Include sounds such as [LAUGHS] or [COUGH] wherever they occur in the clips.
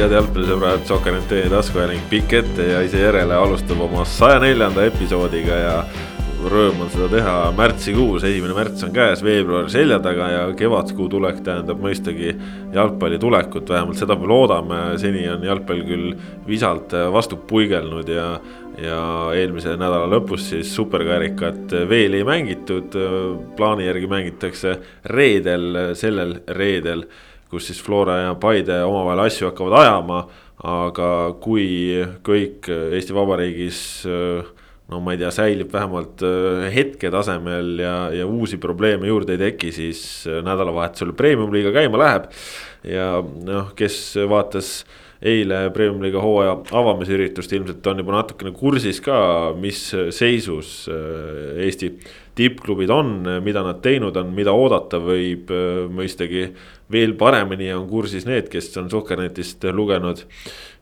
head jalgpallisõbrad, Sokkernet taskuhääling pikk ette ja ise järele alustab oma saja neljanda episoodiga ja rõõm on seda teha. Märtsikuus, esimene märts on käes, veebruar selja taga ja kevadskuu tulek tähendab mõistagi jalgpalli tulekut, vähemalt seda me loodame, seni on jalgpall küll visalt vastu puigelnud ja ja eelmise nädala lõpus siis superkarikat veel ei mängitud, plaani järgi mängitakse reedel, sellel reedel kus siis Flora ja Paide omavahel asju hakkavad ajama. aga kui kõik Eesti Vabariigis no ma ei tea, säilib vähemalt äh, hetketasemel ja, ja uusi probleeme juurde ei teki, siis nädalavahetusel premium-liiga käima läheb. ja noh, kes vaatas eile Premium-liiga hooaja avamisüritust, ilmselt on juba natukene kursis ka, mis seisus äh, Eesti tippklubid on, mida nad teinud on, mida oodata võib, äh, mõistagi veel paremini on kursis need, kes on Sokkernetist lugenud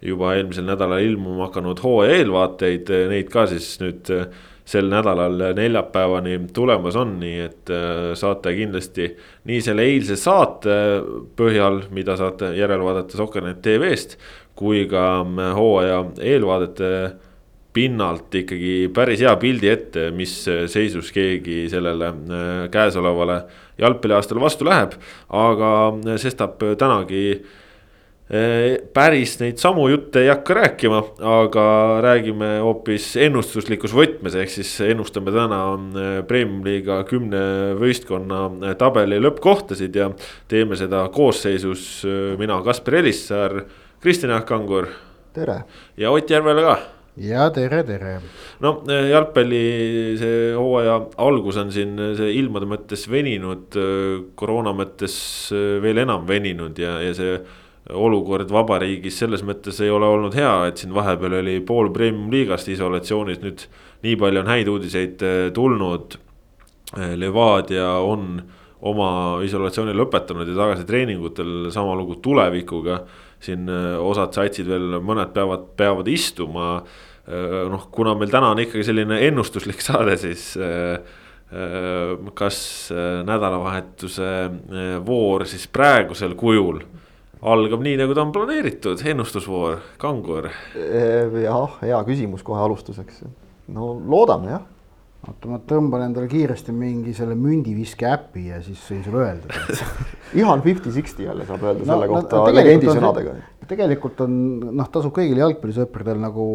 juba eelmisel nädalal ilmuma hakanud hooaja eelvaateid, neid ka siis nüüd äh, sel nädalal neljapäevani tulemas on, nii et saate kindlasti nii selle eilse saate põhjal, mida saate järele vaadata Sokkernet tv-st, kui ka hooaja eelvaadete pinnalt ikkagi päris hea pildi ette, mis seisus keegi sellele äh, käesolevale jalgpalliaastale vastu läheb. aga sestap tänagi äh, päris neid samu jutte ei hakka rääkima, aga räägime hoopis ennustuslikus võtmes, ehk siis ennustame täna äh, Premium-liiga kümne võistkonna tabeli lõppkohtasid ja teeme seda koosseisus mina, Kaspar Elissaar, Kristjan Jaak Kangur. tere! ja Ott Järvela ka ja tere, tere. no eh, jalgpalli see hooaja algus on siin eh, see ilmade mõttes veninud, eh, koroona mõttes veel enam veninud ja, ja see olukord vabariigis selles mõttes ei ole olnud hea, et siin vahepeal oli pool premium-liigast isolatsioonis, nüüd nii palju on häid uudiseid tulnud. Levadia on oma isolatsiooni lõpetanud ja tagasi treeningutel, sama lugu tulevikuga. Siin osad satsid veel, mõned peavad, peavad istuma Äh, noh, kuna meil täna on ikkagi selline ennustuslik [LAUGHS] saade, siis äh, äh, kas nädalavahetuse voor siis praegusel kujul algab nii, nagu ta on planeeritud, ennustusvoor, Kangur? jah, hea küsimus kohe alustuseks. no loodame jah oota, ma tõmban endale kiiresti mingi selle mündiviske äpi ja siis võin sulle öelda [LAUGHS] ihan fifty-sixty jälle saab öelda no, selle kohta no, legendi sõnadega. tegelikult on noh, tasub kõigil jalgpallisõpradel nagu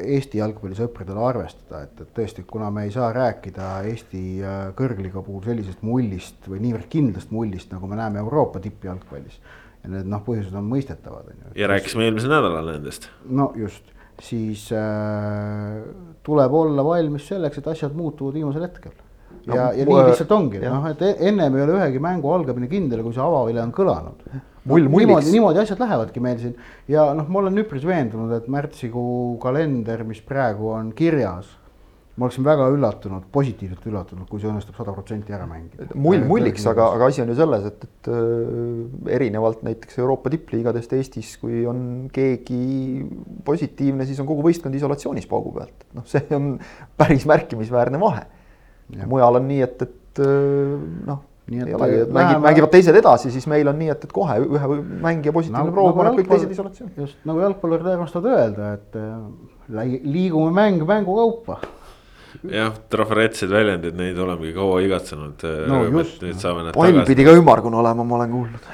Eesti jalgpallisõpradel arvestada, et, et tõesti, kuna me ei saa rääkida Eesti äh, kõrgliiga puhul sellisest mullist või niivõrd kindlast mullist, nagu me näeme Euroopa tippjalgpallis. ja need noh, põhjused on mõistetavad, on ju. ja rääkisime eelmisel nädalal nendest. no just siis äh, tuleb olla valmis selleks, et asjad muutuvad viimasel hetkel. ja no,, ja nii lihtsalt ongi, noh, et e-, ennem ei ole ühegi mängu algamine kindel, kui see avavile on kõlanud. mull no, niimoodi, niimoodi asjad lähevadki meil siin ja noh, ma olen üpris veendunud, et märtsikuu kalender, mis praegu on kirjas ma oleksin väga üllatunud, positiivselt üllatunud, kui see õnnestub sada protsenti ära mängida. mull mulliks, aga, aga asi on ju selles, et, et äh, erinevalt näiteks Euroopa tippliigadest Eestis, kui on keegi positiivne, siis on kogu võistkond isolatsioonis paugu pealt. noh, see on päris märkimisväärne vahe. mujal on nii, et, et äh, noh, nii et olegi, et mängib, mängivad teised edasi, siis meil on nii, et, et kohe ühe mängija positiivne nagu, proov nagu paneb kõik teised isolatsiooni. just nagu jalgpallurid armastavad öelda, et äh, liigume mäng mängu kaupa jah, trafaretsed väljendid, neid olemegi kaua igatsenud no,. pall pidi ka ümmargune olema, ma olen kuulnud.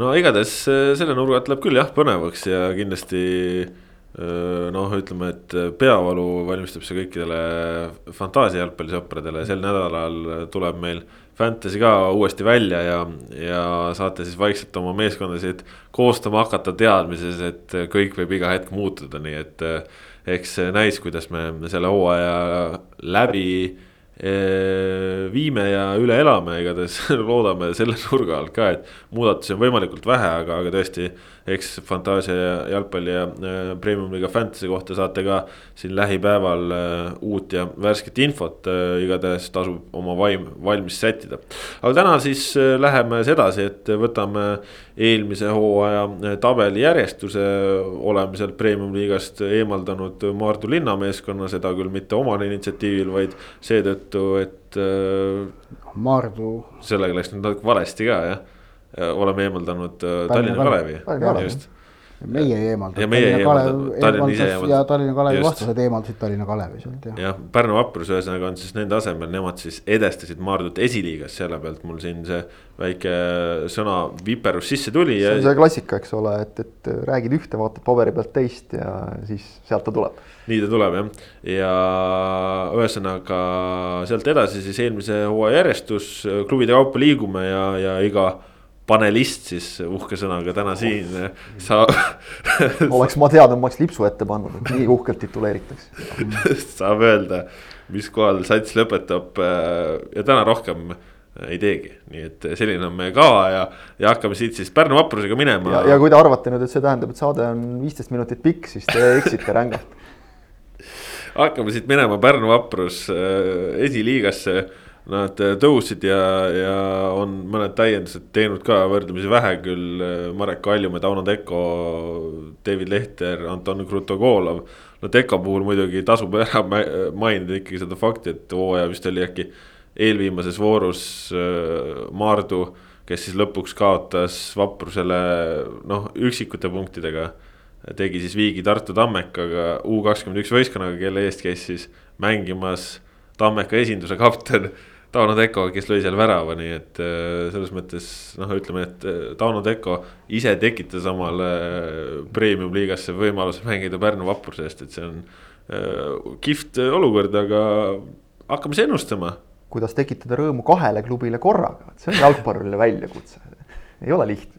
no igatahes äh, selle nurga alt läheb küll jah põnevaks ja kindlasti äh, noh, ütleme, et peavalu valmistab see kõikidele fantaasia jalgpallisõpradele, sel nädalal tuleb meil Fantasy ka uuesti välja ja, ja saate siis vaikselt oma meeskondasid koostama hakata teadmises, et kõik võib iga hetk muutuda, nii et äh, eks näis, kuidas me selle hooaja läbi viime ja üle elame, igatahes [LAUGHS] loodame selle nurga alt ka, et muudatusi on võimalikult vähe, aga, aga tõesti eks Fantaasia jalgpalli ja äh, Premium-liiga Fantasy kohta saate ka siin lähipäeval äh, uut ja värsket infot äh,. igatahes tasub oma vaim valmis sättida. aga täna siis äh, läheme edasi, et võtame eelmise hooaja tabeli järjestuse. oleme sealt Premium-liigast eemaldanud Maardu linnameeskonna, seda küll mitte omal initsiatiivil, vaid seetõttu, et. Maardu. sellega läks nüüd natuke valesti ka jah oleme eemaldanud Tallinna Kalevi, just meie ei eemaldanud. ja meie ei eemaldanud, Tallinn ise eemaldas. ja Tallinna Kalevi vastased eemaldasid Tallinna Kalevi sealt jah. jah, Pärnu vaprus ühesõnaga on siis nende asemel, nemad siis edestasid Maardut esiliigas, selle pealt mul siin see väike sõna viperus sisse tuli. see on see klassika, eks ole, et, et räägid ühte, vaatad paberi pealt teist ja siis sealt ta tuleb. nii ta tuleb jah, ja ühesõnaga sealt edasi siis eelmise hooaja järjestus, klubide kaupa liigume ja, ja iga panelist siis uhke sõnaga täna siin saab [LAUGHS] oleks ma teadnud, ma oleks lipsu ette pannud, nii uhkelt tituleeritakse. [LAUGHS] Saab öelda, mis kohal sats lõpetab äh, ja täna rohkem ei teegi, nii et selline on meie kava ja, ja hakkame siit siis Pärnu vaprusega minema. ja, ja kui te arvate nüüd, et see tähendab, et saade on viisteist minutit pikk, siis te eksite rängalt. [LAUGHS] Hakkame siit minema, Pärnu vaprus äh, esiliigasse Nad äh, tõusid ja, ja on mõned täiendused teinud ka võrdlemisi vähe küll. Äh, Marek Kaljumäe, Tauno Teko, David Lehter, Anton Krutogolov. no Teko puhul muidugi tasub ära mainida ikkagi seda fakti, et hooaja vist oli äkki eelviimases voorus äh, Maardu, kes siis lõpuks kaotas vaprusele noh, üksikute punktidega. tegi siis viigi Tartu Tammekaga U kakskümmend üks võistkonnaga, kelle eest käis siis mängimas Tammeka esinduse kapten Tauno Teko, kes lõi seal värava, nii et äh, selles mõttes noh, ütleme, et äh, Tauno Teko ise tekitas omale äh, premium liigasse võimaluse mängida Pärnu vapruse eest, et see on kihvt olukord, aga hakkame siis ennustama. kuidas tekitada rõõmu kahele klubile korraga, see on jalgpallile väljakutse, ei ole lihtne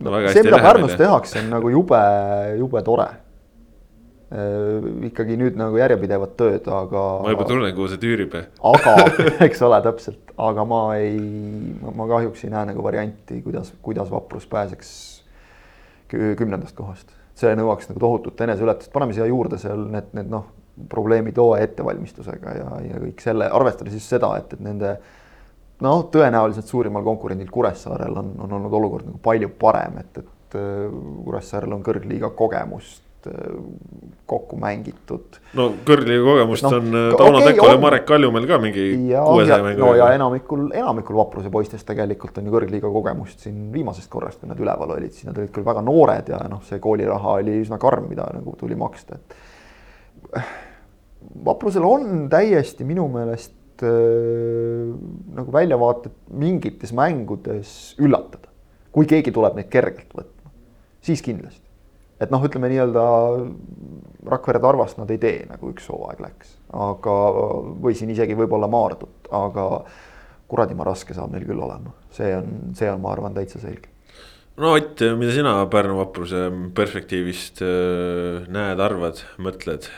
no,. see, mida Pärnus tehakse, on nagu jube, jube tore Äh, ikkagi nüüd nagu järjepidevat tööd, aga. ma juba tunnen, kuhu see tüürib. aga, [LAUGHS] eks ole, täpselt, aga ma ei, ma kahjuks ei näe nagu varianti, kuidas, kuidas Vaprus pääseks kümnendast kohast. see nõuaks nagu tohutut eneseületust, paneme siia juurde seal need, need noh, probleemid hooaja ettevalmistusega ja, ja kõik selle, arvestades siis seda, et, et nende noh, tõenäoliselt suurimal konkurendil Kuressaarel on, on olnud olukord nagu palju parem, et, et äh, Kuressaarel on kõrgliiga kogemust Äh, kokku mängitud. no kõrgliiga kogemust no, on äh, Tauno okay, Tekol ja Marek Kaljumäel ka mingi kuuesaja mängu. no ja enamikul, enamikul vapruse poistest tegelikult on ju kõrgliiga kogemust siin viimasest korrast, kui nad üleval olid, siis nad olid küll väga noored ja noh, see kooliraha oli üsna karm, mida nagu tuli maksta, et. vaprusel on täiesti minu meelest äh, nagu väljavaated mingites mängudes üllatada. kui keegi tuleb neid kergelt võtma, siis kindlasti et noh, ütleme nii-öelda Rakvere Tarvast nad ei tee, nagu üks hooaeg läks, aga või siin isegi võib-olla Maardut, aga kuradima raske saab neil küll olema, see on, see on, ma arvan, täitsa selge. no Ott, mida sina Pärnu vapruse perspektiivist äh, näed, arvad, mõtled,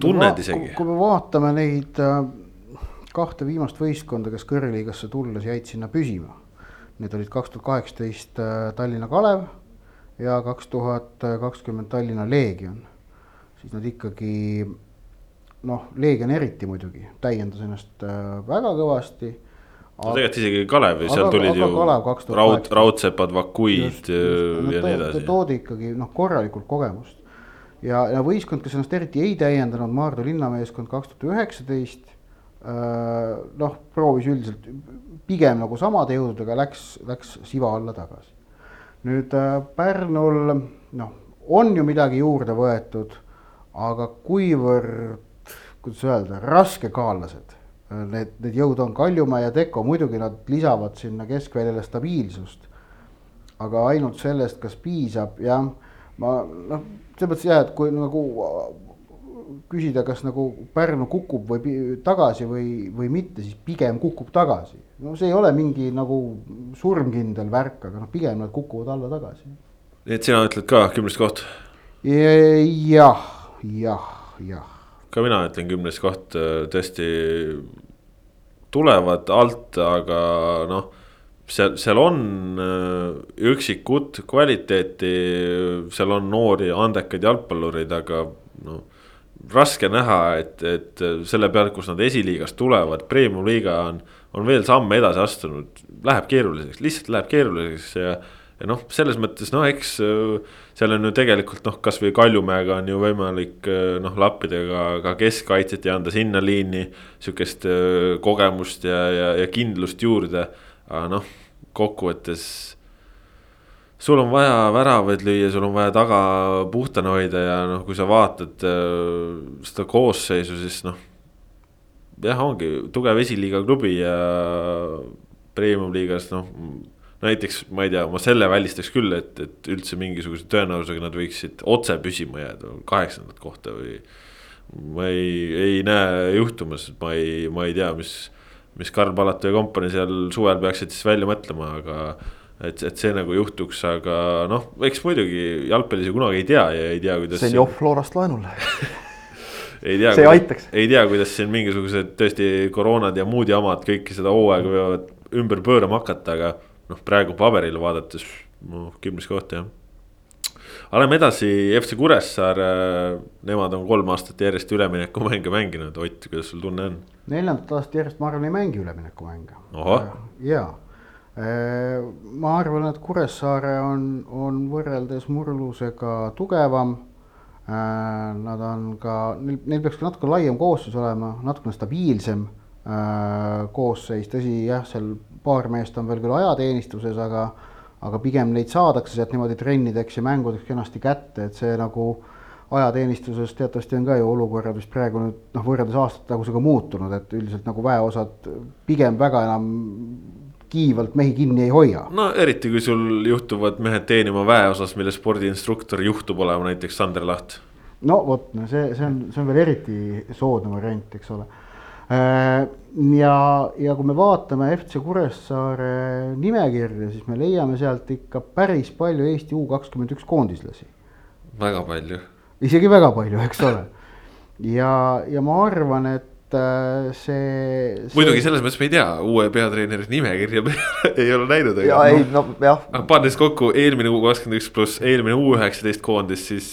tunned isegi? kui me vaatame neid äh, kahte viimast võistkonda, kes kõrgliigasse tulles jäid sinna püsima, need olid kaks tuhat kaheksateist äh, Tallinna Kalev ja kaks tuhat kakskümmend Tallinna Leegion, siis nad ikkagi noh, Leegion eriti muidugi täiendas ennast äh, väga kõvasti. no tegelikult isegi Kalev, seal tulid ju raud, raudsepad, vakuid ja, ja nii edasi. toodi ikkagi noh, korralikult kogemust ja, ja võistkond, kes ennast eriti ei täiendanud, Maardu linnameeskond kaks tuhat üheksateist. Äh, noh, proovis üldiselt pigem nagu samade jõududega, läks, läks siva alla tagasi nüüd äh, Pärnul noh, on ju midagi juurde võetud, aga kuivõrd, kuidas öelda, raskekaalased äh, need, need jõud on, Kaljumäe ja Teko, muidugi nad lisavad sinna keskväljale stabiilsust. aga ainult sellest, kas piisab, jah, ma noh, selles mõttes jah, et kui nagu küsida, kas nagu Pärnu kukub või tagasi või, või mitte, siis pigem kukub tagasi. no see ei ole mingi nagu surmkindel värk, aga noh, pigem nad kukuvad alla tagasi. nii et sina ütled ka kümnes koht? jah, jah, jah. ka mina ütlen kümnes koht, tõesti tulevad alt, aga noh seal, seal on üksikut kvaliteeti, seal on noori andekaid jalgpallureid, aga noh raske näha, et, et selle pealt, kus nad esiliigast tulevad, premium liiga on, on veel samme edasi astunud, läheb keeruliseks, lihtsalt läheb keeruliseks ja. ja noh, selles mõttes noh, eks seal on ju tegelikult noh, kasvõi Kaljumäega on ju võimalik noh, lappida ka, ka keskkaitset ja anda sinna liini sihukest kogemust ja, ja, ja kindlust juurde. aga noh, kokkuvõttes sul on vaja väravaid lüüa, sul on vaja taga puhtana hoida ja noh, kui sa vaatad äh, seda koosseisu, siis noh. jah, ongi tugev esiliiga klubi ja premium-liigas noh. näiteks ma ei tea, ma selle välistaks küll, et, et üldse mingisuguse tõenäosusega nad võiksid otse püsima jääda kaheksandat kohta või. ma ei, ei näe juhtumas, ma ei, ma ei tea, mis, mis Karl Palatu ja kompanii seal suvel peaksid siis välja mõtlema, aga et, et see nagu juhtuks, aga noh, eks muidugi jalgpallis ju kunagi ei tea ja ei tea, kuidas. see on Joh Florast laenul [LAUGHS] ei tea, see aitaks. ei tea, kuidas siin mingisugused tõesti koroonad ja muud jamad kõiki seda hooaega võivad ümber pöörama hakata, aga noh, praegu paberile vaadates noh, kümnes koht jah. aga lähme edasi, FC Kuressaare, nemad on kolm aastat järjest üleminekumänge mänginud, Ott, kuidas sul tunne on? neljandat aastat järjest, ma arvan, ei mängi üleminekumänge. jaa ma arvan, et Kuressaare on, on võrreldes Murlusega tugevam. Nad on ka, neil, neil peaks ka natuke laiem koosseis olema, natukene stabiilsem koosseis, tõsi jah, seal paar meest on veel küll ajateenistuses, aga aga pigem neid saadakse sealt niimoodi trennideks ja mängudeks kenasti kätte, et see nagu ajateenistuses teatavasti on ka ju olukorrad, mis praegu nüüd noh, võrreldes aastate tagusega muutunud, et üldiselt nagu väeosad pigem väga enam kiivalt mehi kinni ei hoia. no eriti, kui sul juhtuvad mehed teenima väeosas, mille spordiinstruktor juhtub olema näiteks Sander Laht. no vot, no see, see on, see on veel eriti soodne variant, eks ole. Äh, ja, ja kui me vaatame FC Kuressaare nimekirja, siis me leiame sealt ikka päris palju Eesti U kakskümmend üks koondislasi. väga palju. isegi väga palju, eks ole. ja, ja ma arvan, et see, see.... muidugi selles mõttes me ei tea, uue peatreeneri nimekirja [LAUGHS] ei ole näinud. ja ei, no jah. pannes kokku eelmine U kakskümmend üks pluss eelmine U üheksateist koondis, siis.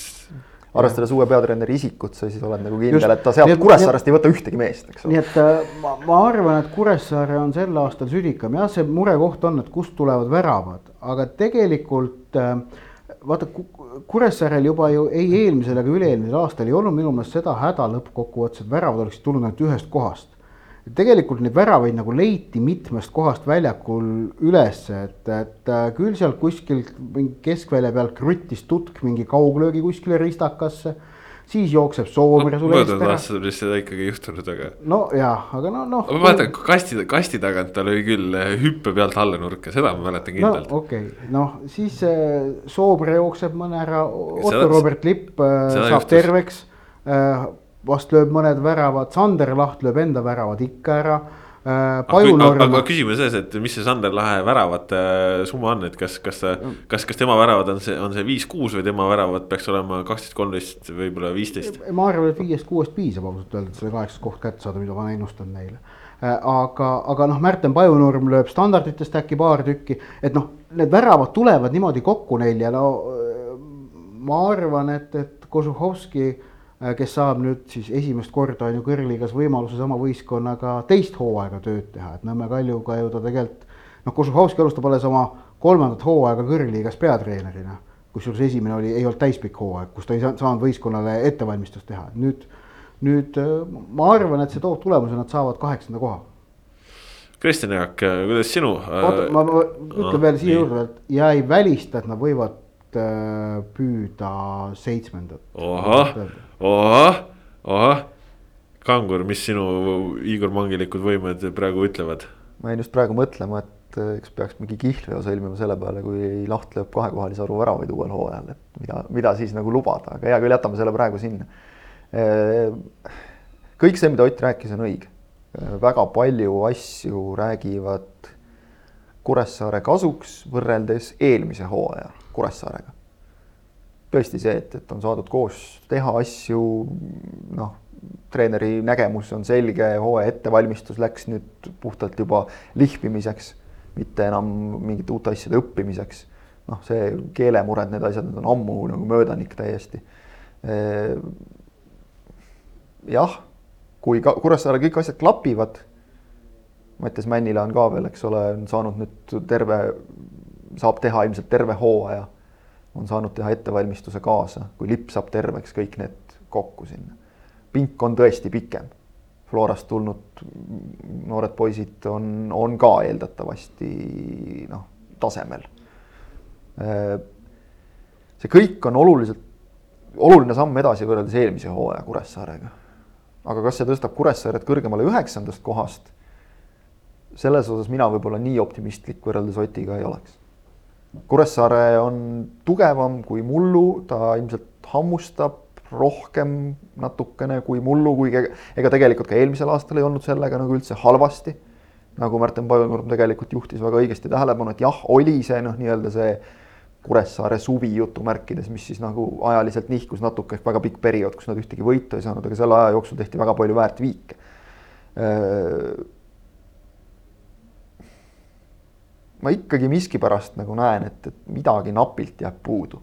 arvestades uue peatreeneri isikut, sa siis oled nagu kindel, et ta sealt Kuressaarest ei võta ühtegi meest, eks ole. nii et äh, ma, ma arvan, et Kuressaare on sel aastal südikam, jah, see murekoht on, et kust tulevad väravad, aga tegelikult äh, vaata Kuressaarel juba ju ei eelmisel ega üle-eelmisel aastal ei olnud minu meelest seda häda lõppkokkuvõttes, et väravad oleksid tulnud ainult ühest kohast. tegelikult neid väravaid nagu leiti mitmest kohast väljakul üles, et, et äh, küll sealt kuskilt mingi keskvälja pealt kruttis tutk mingi kauglöögi kuskile ristakasse siis jookseb Soomere no, sulle eest ära. möödunud aastal vist seda ikkagi juhtunud, aga. no jah, aga no, noh. ma mäletan, kasti, kasti tagant ta lõi küll eh, hüppe pealt alla nurka, seda ma mäletan kindlalt. no okei okay., noh siis äh, Soomere jookseb mõne ära, Otto Robert Lipp äh, saab juhtus. terveks vast lööb mõned väravad, Sander Laht lööb enda väravad ikka ära Äh, Pajunorm. aga küsimus selles, et mis see Sander Lahe väravate äh, summa on, et kas, kas ta, kas, kas tema väravad on see, on see viis-kuus või tema väravad peaks olema kaksteist, kolmteist, võib-olla viisteist? ma arvan, et viiest-kuuest piisab ausalt öeldes, et selle kaheksas koht kätte saada, mida ma ennustan neile. Äh, aga, aga noh, Märten Pajunurm lööb standarditest äkki paar tükki, et noh, need väravad tulevad niimoodi kokku neil ja no ma arvan, et, et Kožuhovski Äh, kes saab nüüd siis esimest korda on ju kõrgliigas võimaluse sama võistkonnaga teist hooaega tööd teha, et Nõmme Kaljuga ju ta tegelikult noh, Kožuhovski alustab alles oma kolmandat hooaega kõrgliigas peatreenerina. kusjuures esimene oli, ei olnud täispikk hooaeg, kus ta ei saanud võistkonnale ettevalmistust teha, nüüd, nüüd äh, ma arvan, et see toob tulemuse, nad saavad kaheksanda koha. Kristjan Jaak, kuidas sinu? oota, ma, ma ütlen no, veel siia juurde, et ja ei välista, et nad võivad Äh, püüda seitsmendat. ahah, ahah, ahah. Kangur, mis sinu Igor Mangilikud võimed praegu ütlevad? ma jäin just praegu mõtlema, et äh, eks peaks mingi kihlveo sõlmima selle peale, kui Laht lööb kahekohalise arvu väravaid uuel hooajal, et mida, mida siis nagu lubada, aga hea küll, jätame selle praegu sinna. Äh, kõik see, mida Ott rääkis, on õige. väga palju asju räägivad Kuressaare kasuks võrreldes eelmise hooaja Kuressaarega. tõesti see, et, et on saadud koos teha asju, noh, treeneri nägemus on selge, hooaja ettevalmistus läks nüüd puhtalt juba lihvimiseks, mitte enam mingite uute asjade õppimiseks. noh, see keelemured, need asjad, need on ammu nagu möödanik täiesti. jah, kui ka Kuressaare kõik asjad klapivad Mattias Männila on ka veel, eks ole, on saanud nüüd terve saab teha ilmselt terve hooaja. on saanud teha ettevalmistuse kaasa, kui lipp saab terveks, kõik need kokku sinna. pink on tõesti pikem. Florast tulnud noored poisid on, on ka eeldatavasti noh, tasemel. see kõik on oluliselt, oluline samm edasi võrreldes eelmise hooaja Kuressaarega. aga kas see tõstab Kuressaaret kõrgemale üheksandast kohast? selles osas mina võib-olla nii optimistlik võrreldes Otiga ei oleks. Kuressaare on tugevam kui mullu, ta ilmselt hammustab rohkem natukene kui mullu, kuigi ega tegelikult ka eelmisel aastal ei olnud sellega nagu üldse halvasti. nagu Märten Pajunurm tegelikult juhtis väga õigesti tähelepanu, et jah, oli see noh, nii-öelda see Kuressaare suvi jutumärkides, mis siis nagu ajaliselt nihkus natuke ehk väga pikk periood, kus nad ühtegi võitu ei saanud, aga selle aja jooksul tehti väga palju väärt viike ma ikkagi miskipärast nagu näen, et, et midagi napilt jääb puudu.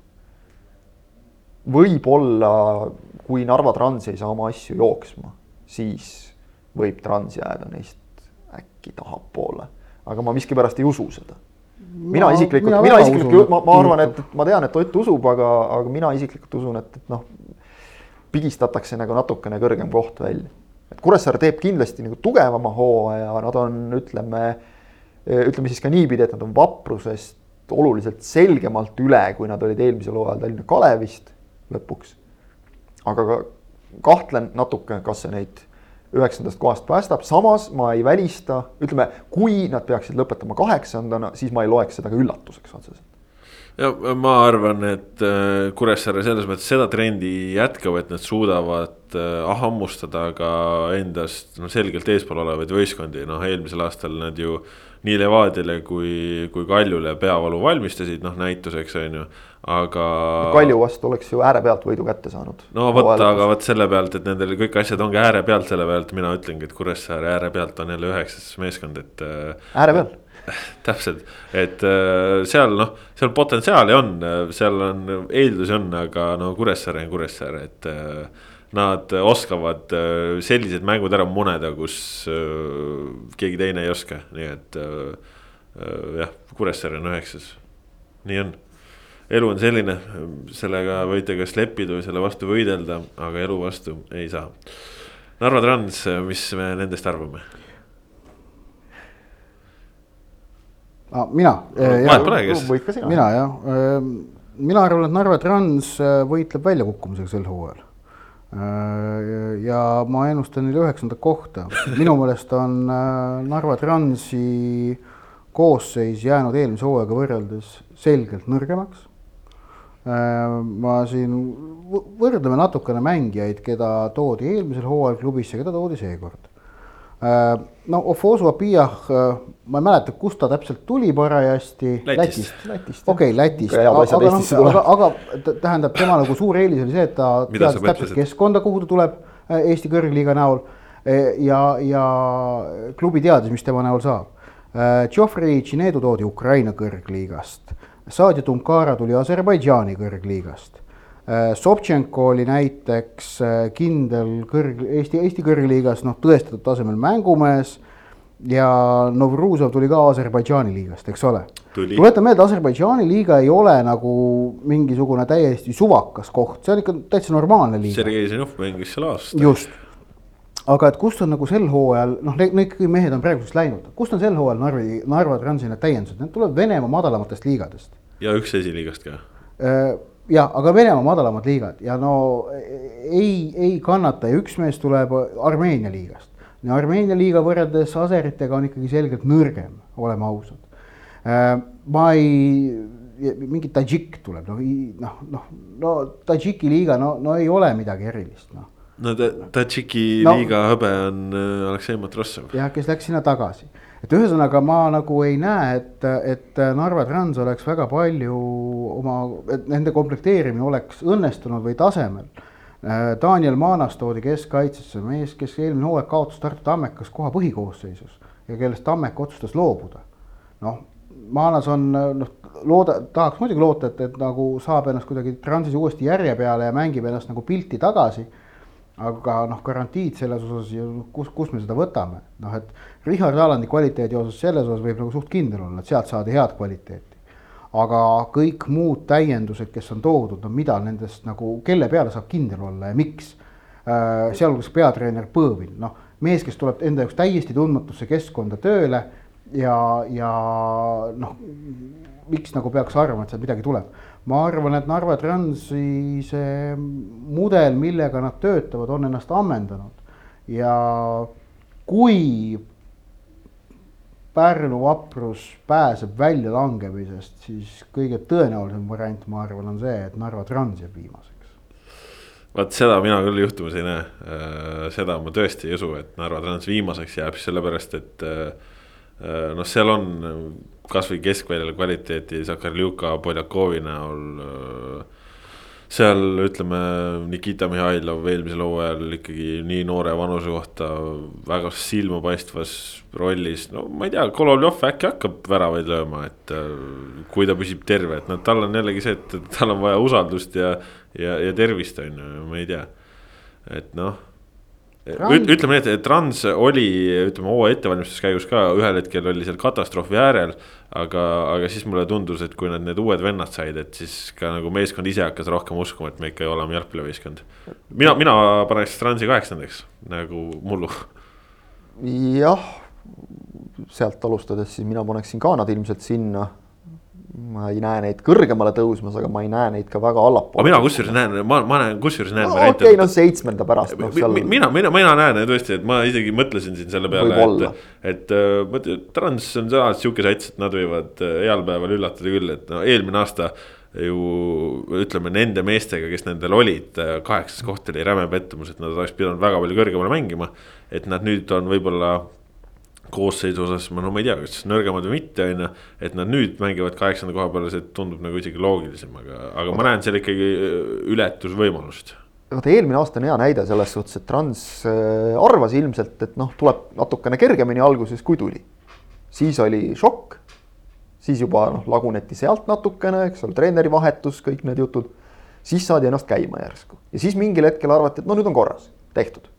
võib-olla kui Narva Trans ei saa oma asju jooksma, siis võib Trans jääda neist äkki tahapoole, aga ma miskipärast ei usu seda. mina isiklikult, mina, mina isiklikult, ma, ma arvan, et, et ma tean, et Ott usub, aga, aga mina isiklikult usun, et, et noh, pigistatakse nagu natukene kõrgem koht välja. et Kuressaare teeb kindlasti nagu tugevama hooaja, nad on, ütleme ütleme siis ka niipidi, et nad on vaprusest oluliselt selgemalt üle, kui nad olid eelmisel hooajal Tallinna Kalevist lõpuks. aga ka kahtlen natuke, kas see neid üheksandast kohast päästab, samas ma ei välista, ütleme, kui nad peaksid lõpetama kaheksandana, siis ma ei loeks seda ka üllatuseks otseselt. Ja ma arvan, et äh, Kuressaare selles mõttes seda trendi jätkab, et nad suudavad äh, hammustada ka endast no selgelt eespool olevaid võistkondi, noh eelmisel aastal nad ju nii Levadiale kui, kui Kaljule peavalu valmistasid, noh näituseks on ju, aga. Kalju vastu oleks ju ääre pealt võidu kätte saanud. no vot, aga vot selle pealt, et nendel kõik asjad ongi ääre pealt, selle pealt mina ütlengi, et Kuressaare ääre pealt on jälle üheksas meeskond, et. Äh, ääre peal [LAUGHS] täpselt, et äh, seal noh, seal potentsiaali on, seal on eeldusi on, aga no Kuressaare on Kuressaare, et äh, nad oskavad äh, sellised mängud ära muneda, kus äh, keegi teine ei oska, nii et äh, jah, Kuressaare on üheksas, nii on. elu on selline, sellega võite kas leppida või selle vastu võidelda, aga elu vastu ei saa. Narva Trans, mis me nendest arvame? Ah, mina no,. mina jah, mina arvan, et Narva Trans võitleb väljakukkumisega sel hooajal ja ma ennustan neile üheksandat kohta. minu meelest on äh, Narva Transi koosseis jäänud eelmise hooaega võrreldes selgelt nõrgemaks. Äh, ma siin, võrdleme natukene mängijaid, keda toodi eelmisel hooajal klubisse, keda toodi seekord. No Ofosu Apiah, ma ei mäleta, kust ta täpselt tuli parajasti. Lätist, Lätist.. okei okay,, Lätist, aga noh, aga, aga tähendab, tema nagu suur eelis oli see, et ta teadis täpselt keskkonda, kuhu ta tuleb Eesti kõrgliiga näol. ja, ja klubi teadis, mis tema näol saab. Geoffrey Tšinedu toodi Ukraina kõrgliigast, Saadja Tunkara tuli Aserbaidžaani kõrgliigast. Äh, Sobtšenko oli näiteks äh, kindel kõrg, Eesti, Eesti kõrgliigas noh, tõestatud tasemel mängumees ja Novruzov tuli ka Aserbaidžaani liigast, eks ole. tuletan meelde, Aserbaidžaani liiga ei ole nagu mingisugune täiesti suvakas koht, see on ikka täitsa normaalne liiga. Sergei Zenov mängis seal aasta. just, aga et kust on nagu sel hooajal, noh, need, kõik mehed on praeguseks läinud, kust on sel hooajal Narvi, Narva Transi need täiendused, need tulevad Venemaa madalamatest liigadest. ja üks esiliigast ka äh, ja, aga Venemaa madalamad liigad ja no ei, ei kannata ja üks mees tuleb Armeenia liigast. ja Armeenia liiga võrreldes Aseritega on ikkagi selgelt nõrgem, oleme ausad. Äh, ma ei, mingi Tadžik tuleb, noh, noh, noh, no Tadžiki liiga, no, no ei ole midagi erilist, noh. no Tadžiki no, liiga hõbe on äh, Aleksei Matrossov. jah, kes läks sinna tagasi et ühesõnaga ma nagu ei näe, et, et Narva Trans oleks väga palju oma, et nende komplekteerimine oleks õnnestunud või tasemel. Daniel Maanas toodi keskkaitsesse, mees, kes eelmine hooaeg kaotas Tartu Tammekas koha põhikoosseisus ja kellest Tammek otsustas loobuda. noh, Maanas on noh, looda, tahaks muidugi loota, et, et nagu saab ennast kuidagi Transis uuesti järje peale ja mängib ennast nagu pilti tagasi aga noh, garantiid selles osas ju kus, kus me seda võtame, noh et Richard Alandi kvaliteedi osas selles osas võib nagu suht kindel olla, et sealt saadi head kvaliteeti. aga kõik muud täiendused, kes on toodud, no mida nendest nagu, kelle peale saab kindel olla ja miks äh,. sealhulgas peatreener Põõvin, noh, mees, kes tuleb enda jaoks täiesti tundmatusse keskkonda tööle ja, ja noh, miks nagu peaks arvama, et sealt midagi tuleb. Ma arvan, et Narva Transi see mudel, millega nad töötavad, on ennast ammendanud ja kui Pärnu vaprus pääseb väljalangemisest, siis kõige tõenäolisem variant, ma arvan, on see, et Narva Trans jääb viimaseks. vaat seda mina küll juhtumas ei näe, äh, seda ma tõesti ei usu, et Narva Trans viimaseks jääb, sellepärast et äh, noh, seal on kasvõi keskväljal kvaliteeti Sakarljuka, Poljakovi näol seal ütleme, Nikita Mihhailov eelmisel hooajal ikkagi nii noore vanuse kohta väga silmapaistvas rollis, no ma ei tea, Kololjov äkki hakkab väravaid lööma, et äh, kui ta püsib terve, et noh, tal on jällegi see, et tal on vaja usaldust ja, ja, ja tervist, on ju, ma ei tea, et noh Trans... ütleme nii, et Trans oli, ütleme hooaja ettevalmistuskäigus ka ühel hetkel oli seal katastroofi äärel. aga, aga siis mulle tundus, et kui nad need uued vennad said, et siis ka nagu meeskond ise hakkas rohkem uskuma, et me ikka oleme jalgpallivõistkond. mina, mina paneks Transi kaheksandaks nagu mullu. jah, sealt alustades siis mina paneksin ka nad ilmselt sinna ma ei näe neid kõrgemale tõusmas, aga ma ei näe neid ka väga allapoole. mina kusjuures näen, ma, ma näen kusjuures näen no,. okei okay,, no seitsmenda pärast no,. Seal... mina, mina, mina näen tõesti, et ma isegi mõtlesin siin selle peale, et, et mõtle, Trans on alati sihuke sats, et nad võivad äh, heal päeval üllatada küll, et no eelmine aasta ju ütleme nende meestega, kes nendel olid, äh, kaheksas koht oli räme pettumus, et nad oleks pidanud väga palju kõrgemale mängima. et nad nüüd on võib-olla koosseisu osas ma no ma ei tea, kas nõrgemad või mitte, on ju. et nad nüüd mängivad kaheksanda koha peal, see tundub nagu isegi loogilisem, aga, aga ma näen seal ikkagi äh, ületusvõimalust. vaata eelmine aasta on hea näide selles suhtes, et Trans äh, arvas ilmselt, et noh, tuleb natukene kergemini alguses, kui tuli. siis oli šokk, siis juba noh, laguneti sealt natukene, eks ole, treeneri vahetus, kõik need jutud. siis saadi ennast käima järsku ja siis mingil hetkel arvati, et no nüüd on korras, tehtud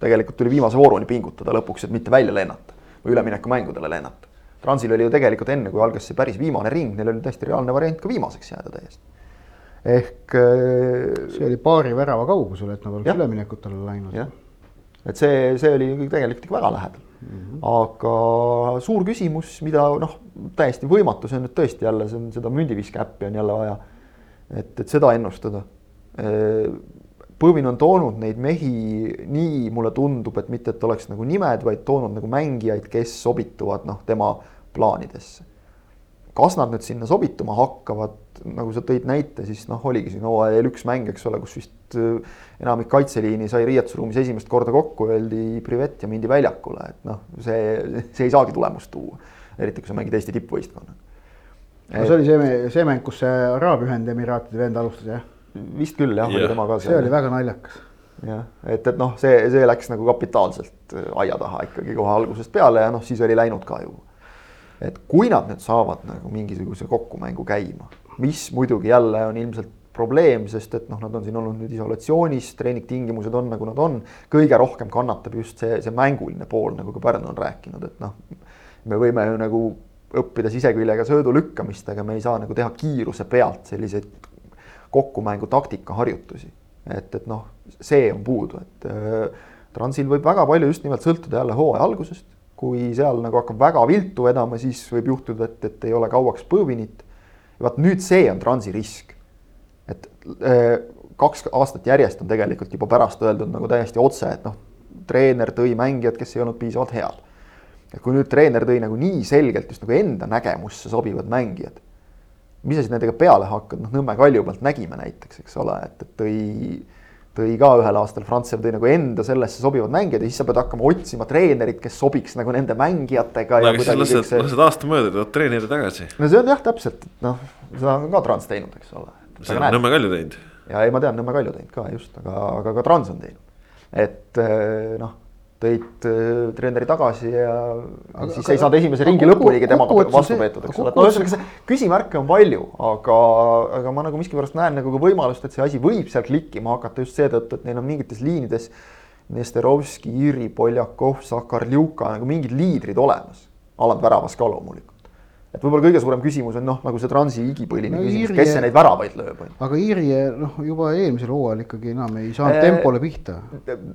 tegelikult tuli viimase vooruni pingutada lõpuks, et mitte välja lennata või üleminekumängudele lennata. Transil oli ju tegelikult enne, kui algas see päris viimane ring, neil oli täiesti reaalne variant ka viimaseks jääda täiesti. ehk. Äh, see oli paari värava kaugusel, et nad oleks üleminekutele läinud. et see, see oli tegelikult ikka väga lähedal mm. -hmm. aga suur küsimus, mida noh, täiesti võimatu, see on nüüd tõesti jälle, see on seda mündiviske äppi on jälle vaja. et, et seda ennustada äh, Põvin on toonud neid mehi nii, mulle tundub, et mitte, et oleks nagu nimed, vaid toonud nagu mängijaid, kes sobituvad noh, tema plaanidesse. kas nad nüüd sinna sobituma hakkavad, nagu sa tõid näite, siis noh, oligi siin hooajal üks mäng, eks ole, kus vist äh, enamik kaitseliini sai riietusruumis esimest korda kokku, öeldi privet ja mindi väljakule, et noh, see, see ei saagi tulemust tuua. eriti kui sa mängid Eesti tippvõistkonnaga. no see oli see, see mäng, kus see Araabia Ühendemiraatide vend alustas, jah? Vist küll jah yeah., oli tema ka seal. see oli väga naljakas. jah, et, et noh, see, see läks nagu kapitaalselt äh, aia taha ikkagi kohe algusest peale ja noh, siis oli läinud ka ju. et kui nad nüüd saavad nagu mingisuguse kokkumängu käima, mis muidugi jälle on ilmselt probleem, sest et noh, nad on siin olnud nüüd isolatsioonis, treeningtingimused on nagu nad on. kõige rohkem kannatab just see, see mänguline pool, nagu ka Pärnu on rääkinud, et noh, me võime ju nagu õppida siseküljega söödu lükkamist, aga me ei saa nagu teha kiiruse pealt selliseid kokkumängu taktika harjutusi. et, et noh, see on puudu, et äh, Transil võib väga palju just nimelt sõltuda jälle hooaja algusest. kui seal nagu hakkab väga viltu vedama, siis võib juhtuda, et, et ei ole kauaks põõvinit. ja vaat nüüd see on Transi risk. et äh, kaks aastat järjest on tegelikult juba pärast öeldud nagu täiesti otse, et noh, treener tõi mängijad, kes ei olnud piisavalt head. et kui nüüd treener tõi nagu nii selgelt just nagu enda nägemusse sobivad mängijad mis sa siis nendega peale hakkad, noh Nõmme Kalju pealt nägime näiteks, eks ole, et, et tõi, tõi ka ühel aastal, Frantsev tõi nagu enda sellesse sobivad mängijad ja siis sa pead hakkama otsima treenerit, kes sobiks nagu nende mängijatega. no aga siis lased see..., lased aasta mööda, tood treeneri tagasi. no see on jah, täpselt, noh, seda on ka Trans teinud, eks ole. seda on Nõmme Kalju teinud. ja ei, ma tean, Nõmme Kalju teinud ka just, aga, aga ka Trans on teinud. et eh, noh tõid äh, treeneri tagasi ja aga, siis aga, ei saanud esimese ringi lõpunigi temaga vastu võetud, eks ole, et no ühesõnaga see küsimärke on palju, aga, aga ma nagu miskipärast näen nagu ka võimalust, et see asi võib seal klikkima hakata just seetõttu, et neil on mingites liinides. Nesterovski, Jüri, Poljakov, Sakarljuka nagu mingid liidrid olemas, Alar väravas ka loomulikult. Et võib-olla kõige suurem küsimus on noh, nagu see Transi igipõline No küsimus, kes see neid väravaid lööb, aga Iiri noh, juba eelmisel hooajal ikkagi enam ei saanud Äh, tempole pihta.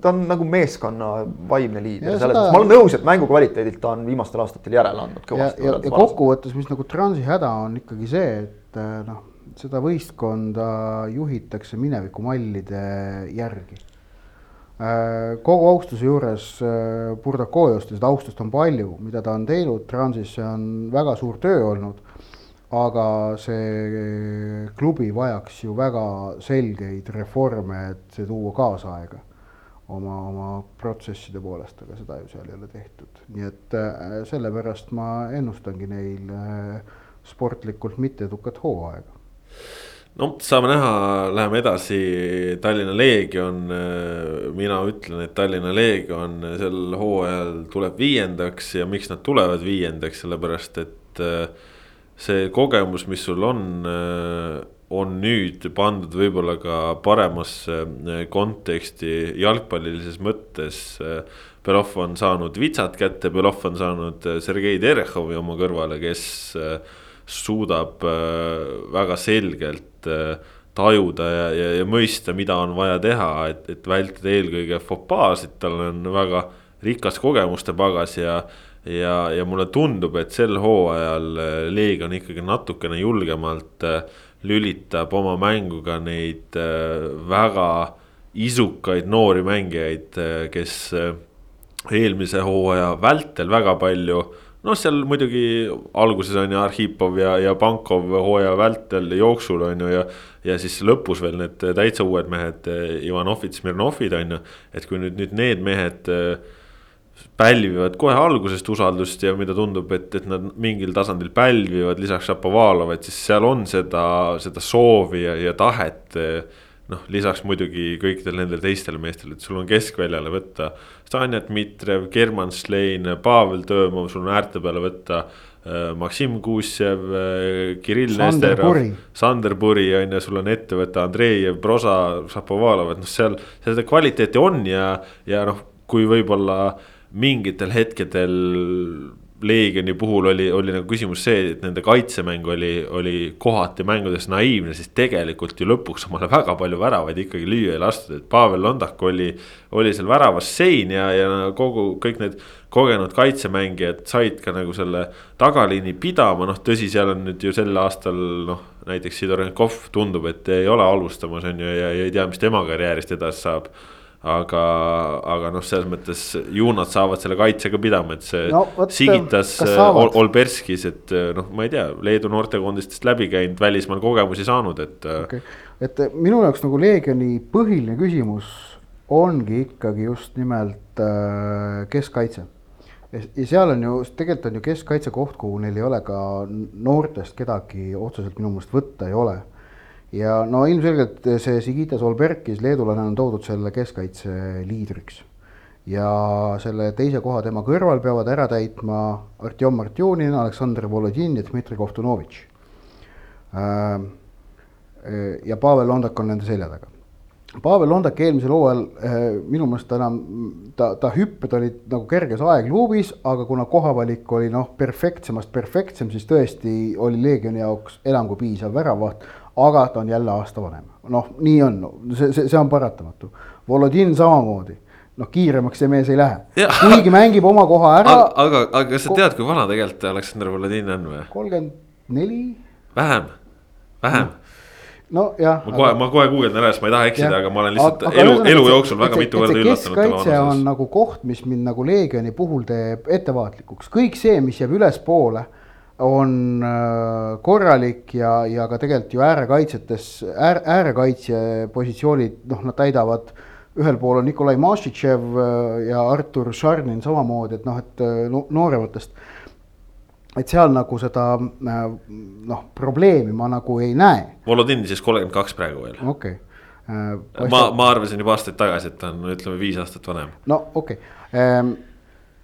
ta on nagu meeskonna vaimne liider, Ja selles mõttes, ma olen nõus, et mängu kvaliteedilt ta on viimastel aastatel järele andnud ja, kõvasti. ja, ja kokkuvõttes, mis nagu Transi häda on ikkagi see, et äh, noh, seda võistkonda juhitakse minevikumallide järgi. Kogu austuse juures äh, Burdakojost ja seda austust on palju, mida ta on teinud Transis, see on väga suur töö olnud. aga see klubi vajaks ju väga selgeid reforme, et see tuua kaasaega oma, oma protsesside poolest, aga seda ju seal ei ole tehtud. nii et äh, sellepärast ma ennustangi neil äh, sportlikult mitteedukat hooaega. No saame näha, läheme edasi, Tallinna Leegion, mina ütlen, et Tallinna Leegion sel hooajal tuleb viiendaks ja miks nad tulevad viiendaks, sellepärast et äh, see kogemus, mis sul on, on nüüd pandud võib-olla ka paremasse äh, konteksti jalgpallilises mõttes. Belov on saanud vitsad kätte, Belov on saanud äh, Sergei Terehovi oma kõrvale, kes äh, suudab väga selgelt tajuda ja, ja, ja mõista, mida on vaja teha, et, et vältida eelkõige fopaasid, tal on väga rikas kogemuste pagas ja ja, ja mulle tundub, et sel hooajal Leegion ikkagi natukene julgemalt lülitab oma mänguga neid väga isukaid noori mängijaid, kes eelmise hooaja vältel väga palju noh, seal muidugi alguses on ju Arhipov ja, ja Pankov hooaja vältel jooksul on ju ja. ja siis lõpus veel need täitsa uued mehed, Ivanovid, Smirnovid on ju, et kui nüüd, nüüd need mehed pälvivad kohe algusest usaldust ja mida tundub, et, et nad mingil tasandil pälvivad lisaks Šapovalov, et siis seal on seda, seda soovi ja, ja tahet. noh, lisaks muidugi kõikidel nendel teistel meestel, et sul on keskväljale võtta Stanja Dmitrijev, German Schlein, Pavel Tõõmov, sul on äärte peale võtta. Maksim Kuusjev, Kirill Sander Nesterov. Sander Puri on ju, sul on ette võtta Andreev, Broza, Šapovalov, et noh, seal seda kvaliteeti on ja, ja noh, kui võib-olla mingitel hetkedel Leegioni puhul oli, oli nagu küsimus see, et nende kaitsemäng oli, oli kohati mängudes naiivne, siis tegelikult ju lõpuks omale väga palju väravaid ikkagi lüüa ei lastud, et Pavel Londak oli. oli seal väravas sein ja, ja kogu, kõik need kogenud kaitsemängijad said ka nagu selle tagaliini pidama, noh tõsi, seal on nüüd ju sel aastal noh. näiteks Sidorenkov tundub, et ei ole alustamas on ju ja, ja ei tea, mis tema karjäärist edasi saab aga, aga noh, selles mõttes ju nad saavad selle kaitsega pidama, et see No vot, Sigitas äh? Ol, Olberskis, et äh, noh, ma ei tea, Leedu noortekoondistest läbi käinud, välismaal kogemusi saanud, et äh, okay., et minu jaoks nagu Leegioni põhiline küsimus ongi ikkagi just nimelt keskkaitse. ja seal on ju, tegelikult on ju keskkaitse koht, kuhu neil ei ole ka noortest kedagi otseselt minu meelest võtta ei ole ja no ilmselgelt see Sigitas Olberkis, leedulane on toodud selle keskkaitse liidriks. ja selle teise koha tema kõrval peavad ära täitma Artjom Martjunin, Aleksandr Volodin ja Dmitri Kovtunovitš. ja Pavel Londak on nende selja taga. Pavel Londak eelmisel hooajal minu meelest ta enam, ta, ta hüpped olid nagu kerges aegluubis, aga kuna kohavalik oli noh, perfektsemast perfektsem, siis tõesti oli Leegioni jaoks enam kui piisav väravaht aga ta on jälle aasta vanem, noh, nii on, see, see, see on paratamatu. Volodin samamoodi, noh, kiiremaks see mees ei lähe, kuigi mängib oma koha ära. aga, aga, aga kas sa tead, kui vana tegelikult Aleksandr Volodin on või? kolmkümmend neli, vähem, vähem. Nojah. ma kohe, ma kohe guugeldan ära, sest ma ei taha eksida, aga ma olen lihtsalt Aga- aga elu, elu jooksul väga mitu korda tema keskkaitse on nagu koht, mis mind nagu Leegioni puhul teeb ettevaatlikuks, kõik see, mis jääb ülespoole on äh, korralik ja, ja ka tegelikult ju äärekaitsetes äär, äärekaitsja positsioonid, noh, nad täidavad. ühel pool on Nikolai Mašitšev äh, ja Artur Šarnin samamoodi, et noh, et äh, no, noorematest. et seal nagu seda noh, probleemi ma nagu ei näe, Volodin siis kolmkümmend kaks praegu veel. okei okay. ma, ma arvasin juba aastaid tagasi, et ta on, ütleme viis aastat vanem. no okei okay.,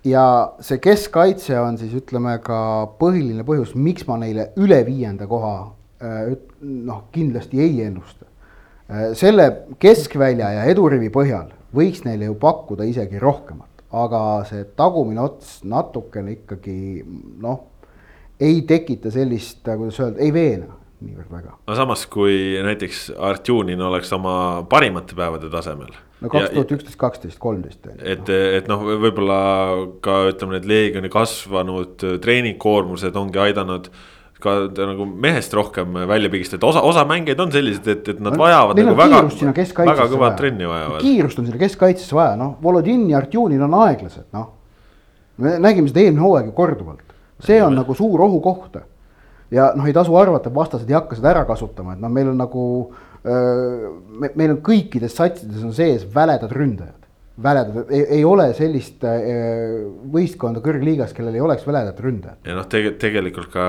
ja see keskkaitse on siis ütleme ka põhiline põhjus, miks ma neile üle viienda koha äh, noh, kindlasti ei ennusta. selle keskvälja ja edurivi põhjal võiks neile ju pakkuda isegi rohkemat, aga see tagumine ots natukene ikkagi noh, ei tekita sellist, kuidas öelda, ei veena niivõrd väga. no samas, kui näiteks Artjunin oleks oma parimate päevade tasemel. no kaks tuhat üksteist, kaksteist, kolmteist. et, et noh, võib-olla ka ütleme, need Leegioni kasvanud treeningkoormused ongi aidanud ka nagu mehest rohkem välja pigistada, osa, osa mängijaid on sellised, et, et nad vajavad Neil nagu väga, väga kõva vaja. trenni vajavad. kiirust on sinna keskkaitsesse vaja, noh, Volodin ja Artjunin on aeglased, noh. me nägime seda eelmine hooaeg ju korduvalt, see on nagu suur ohukoht ja noh, ei tasu arvata, et vastased ei hakka seda ära kasutama, et noh, meil on nagu me, meil on kõikides satsides on sees väledad ründajad. väledad, ei ole sellist võistkonda kõrgliigas, kellel ei oleks väledat ründajat. ja noh, tege-, tegelikult ka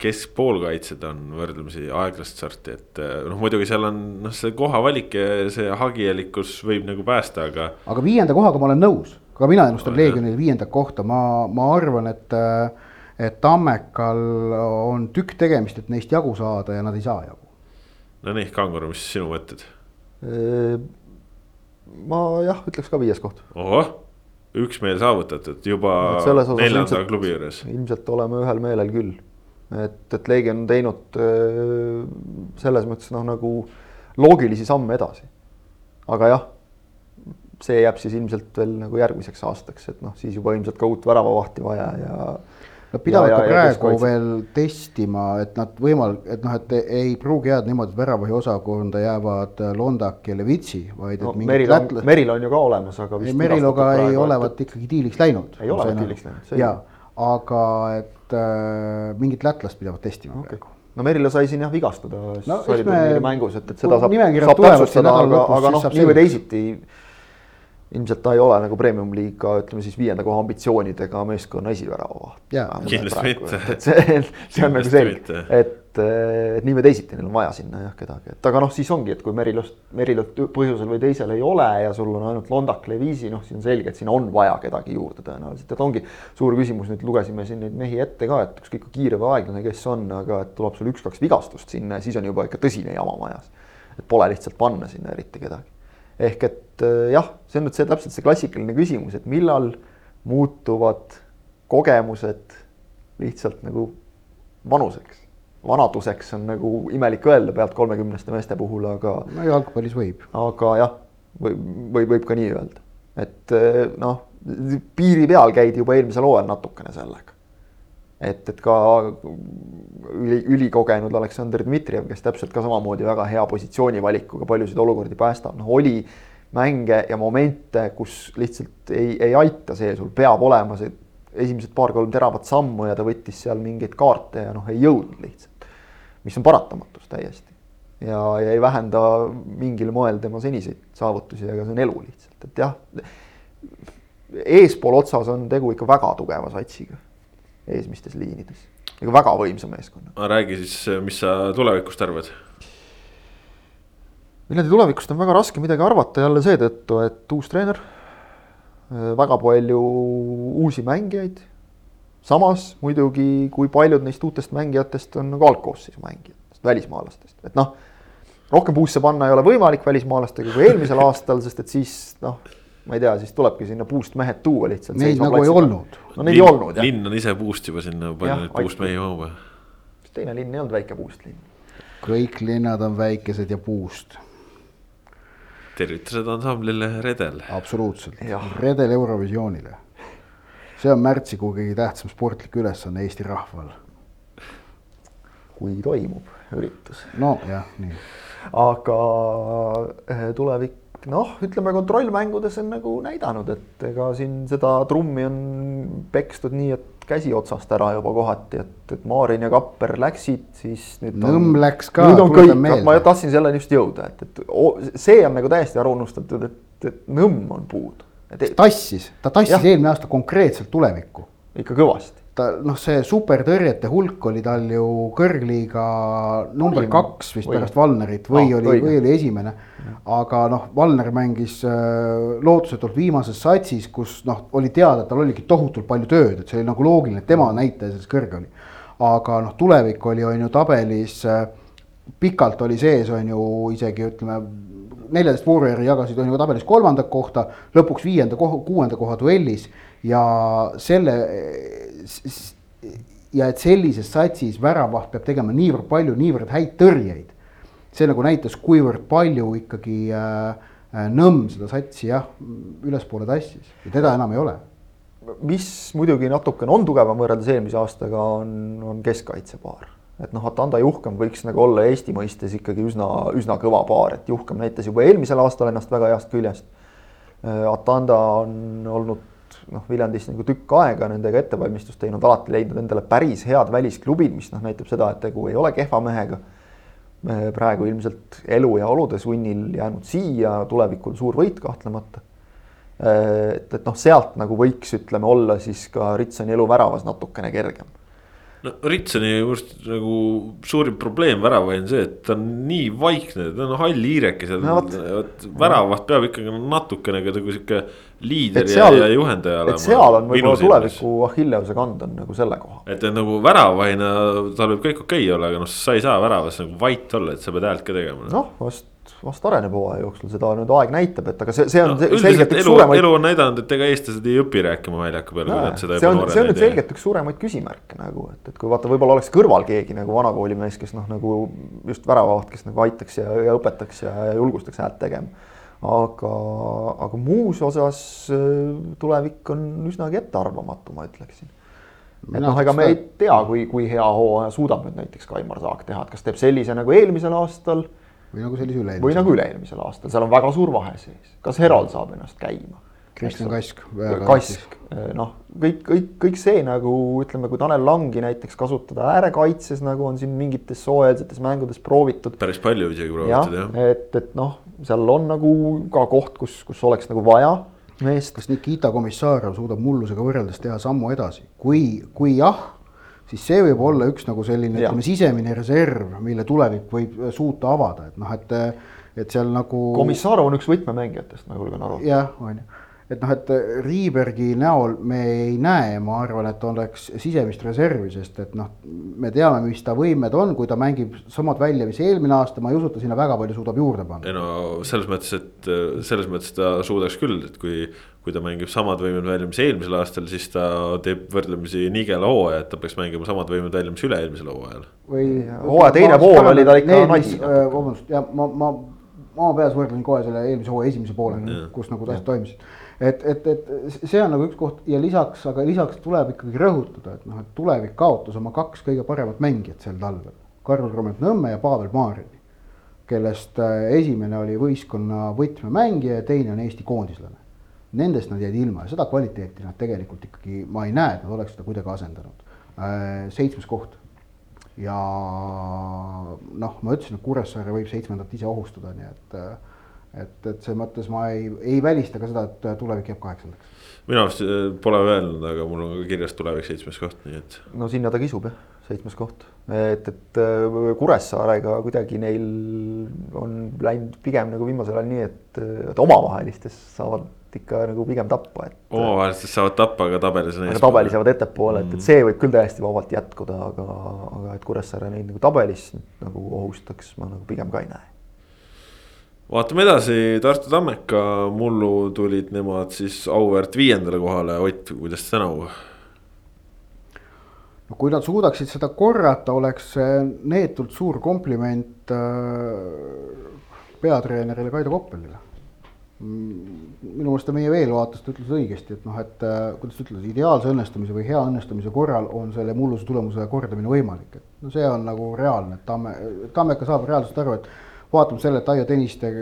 keskpoolkaitsjad on võrdlemisi aeglast sorti, et noh, muidugi seal on noh, see kohavalik ja see hagielikkus võib nagu päästa, aga. aga viienda kohaga ma olen nõus, ka mina ennustan no, Leegionile viiendat kohta, ma, ma arvan, et äh, et Tammekal on tükk tegemist, et neist jagu saada ja nad ei saa jagu. Nonii, Kangur, mis sinu mõtted? ma jah, ütleks ka viies koht. ohoh, üksmeel saavutatud juba neljanda klubi juures. ilmselt oleme ühel meelel küll, et, et Leegion on teinud selles mõttes noh, nagu loogilisi samme edasi. aga jah, see jääb siis ilmselt veel nagu järgmiseks aastaks, et noh, siis juba ilmselt ka uut väravavahti vaja ja Nad pidavad ka praegu veel testima, et nad võimal-, et noh, et ei pruugi jääda niimoodi, et väravahi osakonda jäävad Londak ja Levitsi, vaid no, et Meril on lätla..., Meril on ju ka olemas, aga vist Meriloga ei olevat ikkagi diiliks läinud. ei ole diiliks läinud. jaa, aga et äh, mingit lätlast pidavad testima okay. praegu no Merilo sai siin jah vigastada no, me... mängus, et, et seda saab, saab täpsustada, aga, aga noh, nii või teisiti ilmselt ta ei ole nagu premium-liiga, ütleme siis viienda koha ambitsioonidega meeskonna esiväravavaht. kindlasti mitte. [LAUGHS] et see, see on nagu selge, et, et nii või teisiti neil on vaja sinna jah kedagi, et aga noh, siis ongi, et kui Merilost, Merilot põhjusel või teisel ei ole ja sul on ainult Londak, Leviisi, noh, siis on selge, et sinna on vaja kedagi juurde tõenäoliselt, et ongi suur küsimus, nüüd lugesime siin neid mehi ette ka, et ükskõik kui kiire või aeglane, kes on, aga et tuleb sul üks-kaks vigastust sinna ja siis on juba ikka tõsine jama majas. et pole lihtsalt panna sinna eriti kedagi ehk et äh, jah, see on nüüd see täpselt see klassikaline küsimus, et millal muutuvad kogemused lihtsalt nagu vanuseks. vanaduseks on nagu imelik öelda pealt kolmekümneste meeste puhul, aga. no jalgpallis võib. aga jah, või, või võib ka nii öelda, et äh, noh, piiri peal käidi juba eelmisel hooajal natukene sellega et, et ka üli, ülikogenud Aleksandr Dmitrijev, kes täpselt ka samamoodi väga hea positsioonivalikuga paljusid olukordi päästab, noh oli mänge ja momente, kus lihtsalt ei, ei aita see, sul peab olema see esimesed paar-kolm teravat sammu ja ta võttis seal mingeid kaarte ja noh, ei jõudnud lihtsalt. mis on paratamatus täiesti. ja, ja ei vähenda mingil moel tema seniseid saavutusi, aga see on elu lihtsalt, et jah. eespool otsas on tegu ikka väga tugeva satsiga eesmistes liinides. ega väga võimsa meeskonna. räägi siis, mis sa tulevikust arvad? Viljandi tulevikust on väga raske midagi arvata jälle seetõttu, et uus treener, väga palju uusi mängijaid. samas muidugi, kui paljud neist uutest mängijatest on nagu algkoosseisu mängijad, välismaalastest, et noh. rohkem puusse panna ei ole võimalik välismaalastega kui eelmisel aastal, sest et siis noh ma ei tea, siis tulebki sinna puust mehed tuua lihtsalt. Neid nagu ei olnud. No neid ei olnud jah. linn on ise puust juba sinna, palju neid puust mehi mahub. mis teine linn ei olnud väike puust linn? kõik linnad on väikesed ja puust. tervitused ansamblile Redel. absoluutselt, Redel Eurovisioonile. see on märtsikuu kõige tähtsam sportlik ülesanne Eesti rahval. kui toimub üritus. nojah, nii. aga eh, tulevik noh, ütleme kontrollmängudes on nagu näidanud, et ega siin seda trummi on pekstud nii, et käsi otsast ära juba kohati, et, et Maarin ja Kapper läksid, siis nüüd. Nõmm läks ka. on kõik, ma tahtsin selleni just jõuda, et, et see on nagu täiesti ära unustatud, et, et Nõmm on puudu. tassis, ta tassis eelmine aasta konkreetselt tulevikku. ikka kõvasti ta noh, see supertõrjete hulk oli tal ju kõrgliiga number oli, kaks vist või. pärast Valnerit või ah, oli, või oli esimene. aga noh, Valner mängis äh, lootusetult viimases satsis, kus noh, oli teada, et tal oligi tohutult palju tööd, et see oli nagu loogiline, et tema näitaja selles kõrge oli. aga noh, tulevik oli, on ju tabelis äh, pikalt oli sees, on ju isegi ütleme neljateist Warriori jagasid on ju tabelis kolmanda kohta, lõpuks viienda koha, kuuenda koha duellis ja selle ja et sellises satsis väravaht peab tegema niivõrd palju, niivõrd häid tõrjeid. see nagu näitas, kuivõrd palju ikkagi äh, Nõmm seda satsi jah, ülespoole tassis ja teda enam ei ole. mis muidugi natukene on tugevam võrreldes eelmise aastaga, on, on keskkaitsepaar et noh, Atanda Juhkam võiks nagu olla Eesti mõistes ikkagi üsna, üsna kõva paar, et Juhkam näitas juba eelmisel aastal ennast väga heast küljest. Äh, Atanda on olnud noh, Viljandis nagu tükk aega nendega ettevalmistust teinud, alati leidnud endale päris head välisklubid, mis noh, näitab seda, et tegu ei ole kehva mehega. Praegu ilmselt elu ja olude sunnil jäänud siia, tulevikul suur võit kahtlemata. Et, et noh, sealt nagu võiks, ütleme, olla siis ka Ritsoni elu väravas natukene kergem no Ritsoni just nagu suurim probleem värava on see, et ta on nii vaikne, ta on hall hiirekesed no,. vot väravaht peab ikkagi natukene ka nagu sihuke liider seal, ja, ja juhendaja olema. seal on võib-olla tuleviku Achilleuse kand on nagu selle koha. et nagu väravahina tal võib kõik okei okay olla, aga noh, sa ei saa väravas nagu vait olla, et sa pead häält ka tegema. noh, vast vast areneb hooaja jooksul, seda nüüd aeg näitab, et aga see, see on no, selgelt üks elu, suuremaid. elu on näidanud, et ega eestlased ei õpi rääkima väljaku peal, kui nad seda see on, see on nüüd selgelt üks suuremaid küsimärke nagu, et, et kui vaata, võib-olla oleks kõrval keegi nagu vanakooli mees, kes noh, nagu just väravavaht, kes nagu aitaks ja, ja õpetaks ja, ja julgustaks häält tegema. Aga, aga muus osas äh, tulevik on üsnagi ettearvamatu, ma ütleksin et noh, ega me ei tea, kui, kui hea hooaja suudab nüüd näiteks Kaimar Saak teha, et kas teeb sellise nagu eelmisel aastal või nagu sellise üle-eelmisel. või nagu üle-eelmisel aastal, seal on väga suur vahe sees, kas Herald saab ennast käima? Kristjan Kask. Kask, noh, kõik, kõik, kõik see nagu ütleme, kui Tanel Langi näiteks kasutada äärekaitses, nagu on siin mingites soojalsetes mängudes proovitud. päris palju isegi proovitud jah ja.. et, et noh, seal on nagu ka koht, kus, kus oleks nagu vaja meest. kas Nikita Komissarov suudab mullusega võrreldes teha sammu edasi, kui, kui jah siis see võib olla üks nagu selline, ütleme, sisemine reserv, mille tulevik võib suuta avada, et noh, et, et seal nagu. Komissarov on üks võtmemängijatest, ma julgen arvata. jah, on ju et noh, et Riibergi näol me ei näe, ma arvan, et oleks sisemist reservi, sest et noh, me teame, mis ta võimed on, kui ta mängib samad välja, mis eelmine aasta, ma ei usu, et ta sinna väga palju suudab juurde panna. ei no selles mõttes, et selles mõttes ta suudaks küll, et kui, kui ta mängib samad võimed välja, mis eelmisel aastal, siis ta teeb võrdlemisi nigela hooaja, et ta peaks mängima samad võimed välja, mis üle-eelmisel hooajal. või hooaja teine pool oli tal ikka nadi. vabandust, ja ma, ma, ma peas võrdlen kohe selle eelmise hooaja esimese poolega, kus nagu asjad toimisid et, et, et see on nagu üks koht ja lisaks, aga lisaks tuleb ikkagi rõhutada, et noh, et tulevik kaotas oma kaks kõige paremat mängijat sel talvel. Karl Romet Nõmme ja Pavel Maarini, kellest äh, esimene oli võistkonna võtmemängija ja teine on Eesti koondislane. Nendest nad jäid ilma ja seda kvaliteeti nad tegelikult ikkagi, ma ei näe, et nad oleks seda kuidagi asendanud. Äh, seitsmes koht ja noh, ma ütlesin, et Kuressaare võib seitsmendat ise ohustada, nii et äh, et, et selles mõttes ma ei, ei välista ka seda, et tulevik jääb kaheksandaks. minu arust äh, pole öelnud, aga mul on ka kirjas tulevik seitsmes koht, nii et. no sinna ta kisub jah, seitsmes koht, et, et äh, Kuressaarega kuidagi neil on läinud pigem nagu viimasel ajal nii, et, et omavahelistes saavad ikka nagu pigem tappa, et. omavahelistes saavad tappa, aga tabelis on eespool. tabelis jäävad ettepoole, et, et see võib küll täiesti vabalt jätkuda, aga, aga et Kuressaare neid nagu tabelis nagu ohustaks, ma nagu pigem ka ei näe vaatame edasi, Tartu Tammeka mullu tulid nemad siis auväärt viiendale kohale, Ott, kuidas tänavu? no kui nad suudaksid seda korrata, oleks see neetult suur kompliment äh, peatreenerile Kaido Koppelile. minu meelest ta meie veelvaatest ütles õigesti, et noh, et äh, kuidas ta ütles, ideaalse õnnestumise või hea õnnestumise korral on selle mulluse tulemuse kordamine võimalik, et no see on nagu reaalne, et Tamme, Tammeka saab reaalselt aru, et vaatamata sellele, et Aio Tõniste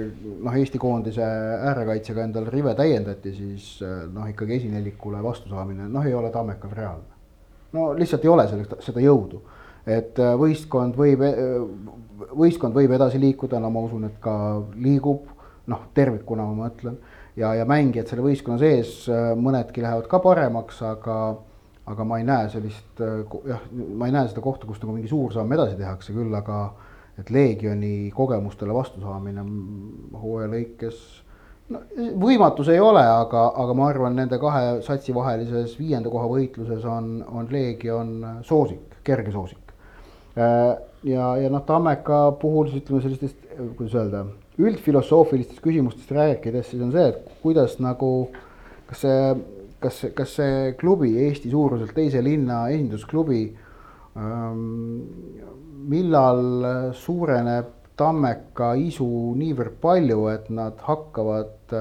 noh, Eesti koondise äärekaitsega endale rive täiendati, siis noh, ikkagi esinelikule vastu saamine noh, ei ole Tammekal reaalne. no lihtsalt ei ole selleks seda jõudu, et äh, võistkond võib, äh, võistkond võib edasi liikuda, no ma usun, et ka liigub noh, tervikuna ma mõtlen ja, ja mängijad selle võistkonna sees, äh, mõnedki lähevad ka paremaks, aga aga ma ei näe sellist jah, ma ei näe seda kohta, kus nagu mingi suur samm edasi tehakse, küll aga et Leegioni kogemustele vastu saamine hooaja lõikes no võimatus ei ole, aga, aga ma arvan, nende kahe satsi vahelises viienda koha võitluses on, on Leegion soosik, kerge soosik. ja, ja noh, Tammeka puhul siis ütleme sellistest, kuidas öelda, üldfilosoofilistest küsimustest rääkides, siis on see, et kuidas nagu, kas see, kas, kas see klubi Eesti suuruselt teise linna esindusklubi millal suureneb Tammeka isu niivõrd palju, et nad hakkavad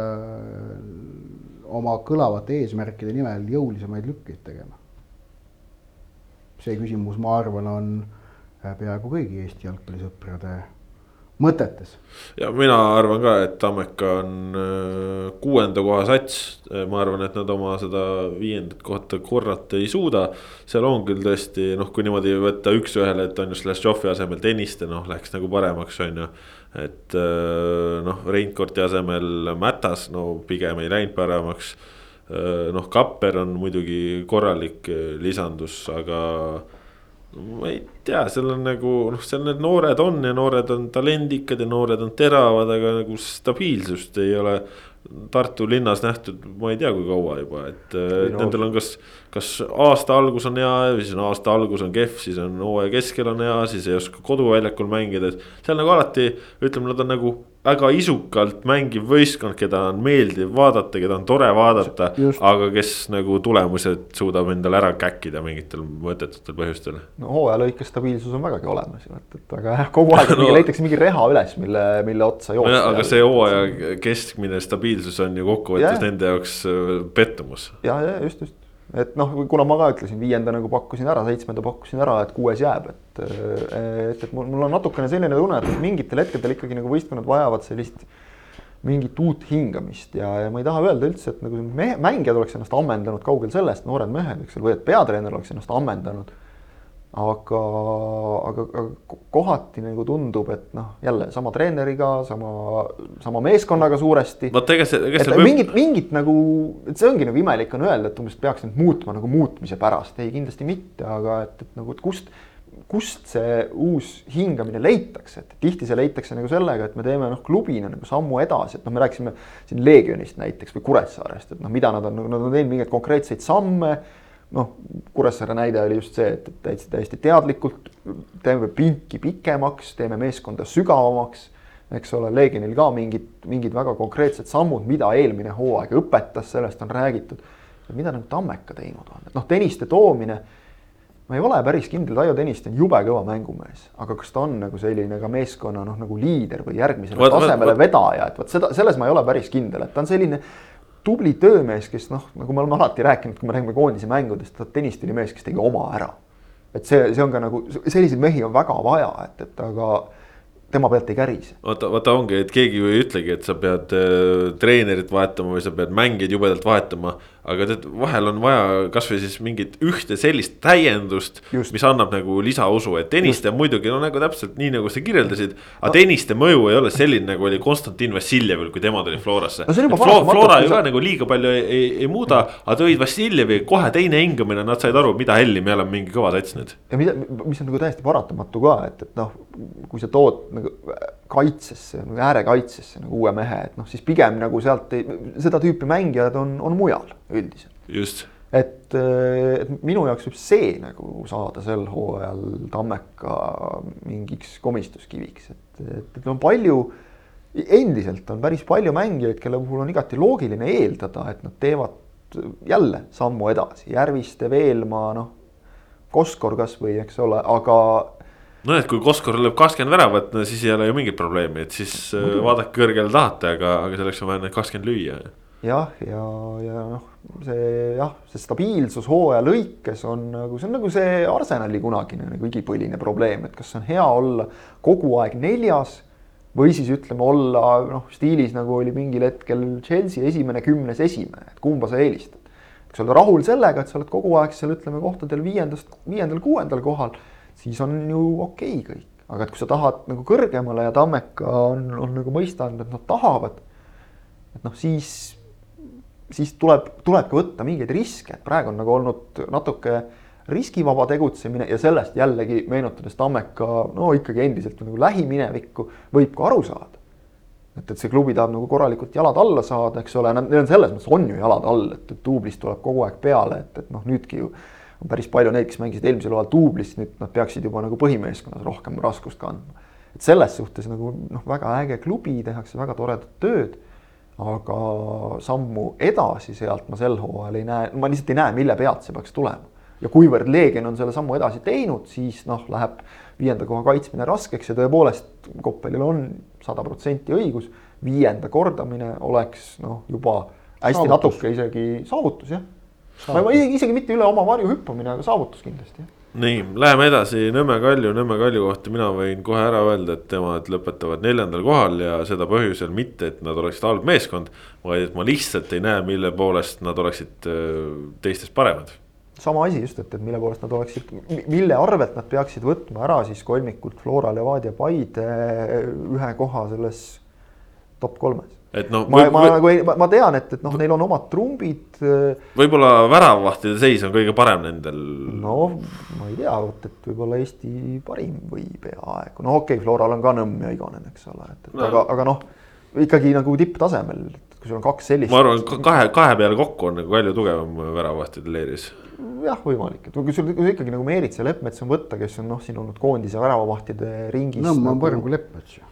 oma kõlavate eesmärkide nimel jõulisemaid lükkeid tegema? see küsimus, ma arvan, on peaaegu kõigi Eesti jalgpallisõprade mõtetes. ja mina arvan ka, et Tammeka on äh, kuuenda koha sats, äh, ma arvan, et nad oma seda viiendat kohta korrata ei suuda. seal on küll tõesti noh, kui niimoodi võtta üks-ühele, et on ju Šlešovi asemel Tõniste, noh läks nagu paremaks, on ju. et äh, noh, Reinkordi asemel Mätas, no pigem ei läinud paremaks. noh, Kapper on muidugi korralik lisandus, aga ma ei tea, seal on nagu noh, seal need noored on ja noored on talendikad ja noored on teravad, aga nagu stabiilsust ei ole. Tartu linnas nähtud, ma ei tea, kui kaua juba, et, et nendel on kas, kas aasta algus on hea, siis on aasta algus on kehv, siis on hooaja keskel on hea, siis ei oska koduväljakul mängida, et. seal nagu alati, ütleme, nad on nagu väga isukalt mängiv võistkond, keda on meeldiv vaadata, keda on tore vaadata. aga kes nagu tulemused suudab endale ära käkkida mingitel mõttetutel põhjustel. no hooaja lõikes stabiilsus on vägagi olemas ju, et, et aga jah, kogu aeg [LAUGHS] no, leitakse mingi reha üles, mille, mille otsa joosta. aga see hooaja keskmine stabiilsus on ju kokkuvõttes nende jaoks äh, pettumus. ja, ja just, just et noh, kuna ma ka ütlesin, viienda nagu pakkusin ära, seitsmenda pakkusin ära, et kuues jääb, et. et, et mul, mul on natukene selline tunne, et mingitel hetkedel ikkagi nagu võistkonnad vajavad sellist. mingit uut hingamist ja, ja ma ei taha öelda üldse, et nagu mehe, mängijad oleks ennast ammendanud, kaugel sellest, noored mehed, eks ole, või et peatreener oleks ennast ammendanud aga, aga, aga kohati nagu tundub, et noh, jälle sama treeneriga, sama, sama meeskonnaga suuresti. vot ega see, ega see võib... mingit, mingit nagu, et see ongi nagu imelik on öelda, et umbes peaks nüüd muutma nagu muutmise pärast, ei kindlasti mitte, aga et, et nagu, et kust, kust see uus hingamine leitakse, et tihti see leitakse nagu sellega, et me teeme noh, klubina nagu sammu edasi, et noh, me rääkisime siin Leegionist näiteks või Kuressaarest, et noh, mida nad on, nad on teinud mingeid konkreetseid samme noh, Kuressaare näide oli just see, et täitsa täiesti teadlikult teeme pinki pikemaks, teeme meeskonda sügavamaks. eks ole, Leegionil ka mingid, mingid väga konkreetsed sammud, mida eelmine hooaeg õpetas, sellest on räägitud. mida nüüd Tammeka teinud on, et noh, Tõniste toomine. ma ei ole päris kindel, Taio Tõniste on jube kõva mängumees, aga kas ta on nagu selline ka meeskonna noh, nagu liider või järgmisele tasemele vedaja, et vot seda, selles ma ei ole päris kindel, et ta on selline tubli töömees, kes noh, nagu me oleme alati rääkinud, kui me räägime koondise mängudest, Tõniste oli mees, kes tegi oma ära. et see, see on ka nagu selliseid mehi on väga vaja, et, et aga tema pealt ei kärise. vaata, vaata ongi, et keegi ju ei ütlegi, et sa pead äh, treenerit vahetama või sa pead mängijaid jubedalt vahetama aga tead, vahel on vaja kasvõi siis mingit ühte sellist täiendust, mis annab nagu lisausu, et Tõniste muidugi no nagu täpselt nii, nagu sa kirjeldasid. aga. Tõniste mõju ei ole selline, nagu oli Konstantin Vassiljevil, kui tema tuli Florasse no. Flo, Flora ju ka nagu liiga palju ei, ei, ei muuda, aga tõid Vassiljevi kohe teine hingamine, nad said aru, mida helli, me oleme mingi kõva sats nüüd. ja mida, mis on nagu täiesti paratamatu ka, et, et noh, kui sa tood nagu kaitsesse, nagu äärekaitsesse nagu uue mehe, et noh, siis pigem nagu sealt ei, seda tüüpi mängijad on, on mujal üldiselt. just. et, et minu jaoks võib see nagu saada sel hooajal Tammeka mingiks komistuskiviks, et, et, et on palju, endiselt on päris palju mängijaid, kelle puhul on igati loogiline eeldada, et nad teevad jälle sammu edasi, Järviste, Veelmaa, noh, Koskor kasvõi, eks ole, aga no et kui Koskor lööb kakskümmend väravat, no siis ei ole ju mingit probleemi, et siis äh, Muidu. vaadake kõrgele tahate, aga, aga selleks on vaja need kakskümmend lüüa. jah, ja, ja, ja noh, see jah, see stabiilsus hooaja lõikes on nagu, see on nagu see Arsenali kunagine nagu igipõline probleem, et kas on hea olla kogu aeg neljas või siis ütleme olla noh, stiilis nagu oli mingil hetkel Chelsea esimene kümnes esimene, et kumba sa eelistad. kas sa oled rahul sellega, et sa oled kogu aeg seal ütleme kohtadel viiendast, viiendal-kuuendal kohal siis on ju okei okay kõik. aga et kui sa tahad nagu kõrgemale ja Tammeka on, on nagu mõista andnud, et nad tahavad. et noh, siis, siis tuleb, tulebki võtta mingeid riske, et praegu on nagu olnud natuke riskivaba tegutsemine ja sellest jällegi meenutades Tammeka no ikkagi endiselt nagu lähiminevikku võib ka aru saada. et, et see klubi tahab nagu korralikult jalad alla saada, eks ole, neil on selles mõttes on ju jalad all, et, et duublist tuleb kogu aeg peale, et, et noh, nüüdki ju on päris palju neid, kes mängisid eelmisel hooajal duublis, nüüd nad peaksid juba nagu põhimeeskonnas rohkem raskust kandma. et selles suhtes nagu noh, väga äge klubi, tehakse väga toredat tööd. aga sammu edasi sealt ma sel hooajal ei näe, ma lihtsalt ei näe, mille pealt see peaks tulema. ja kuivõrd Leegion on selle sammu edasi teinud, siis noh, läheb viienda koha kaitsmine raskeks ja tõepoolest Koppelil on sada protsenti õigus. viienda kordamine oleks noh, juba hästi saavutus. natuke isegi saavutus jah. Ma isegi mitte üle oma varju hüppamine, aga saavutus kindlasti nii, läheme edasi Nõmme Kalju, Nõmme Kalju kohta mina võin kohe ära öelda, et nemad lõpetavad neljandal kohal ja seda põhjusel mitte, et nad oleksid halb meeskond. vaid et ma lihtsalt ei näe, mille poolest nad oleksid äh, teistest paremad. sama asi just, et, et mille poolest nad oleksid, mille arvelt nad peaksid võtma ära siis kolmikult Flora, Levadia, Paide ühe koha selles top kolmes et noh. ma, ma nagu ei, ma tean, et, et noh, neil on omad trumbid. Äh, võib-olla väravavahtide seis on kõige parem nendel. no ma ei tea, vot et võib-olla Eesti parim või peaaegu, no okei okay,, Floral on ka Nõmm ja Igonen, eks ole, et, et no. aga, aga noh, ikkagi nagu tipptasemel, kui sul on kaks sellist. ma arvan, kahe, kahe peale kokku on nagu palju tugevam väravavahtide leeris jah, võimalik, et kui sul kui ikkagi nagu Meerits ja Leppmets on võtta, kes on noh, siin olnud koondise väravavahtide ringis. Nõmm on nagu... parem kui Leppmets ju.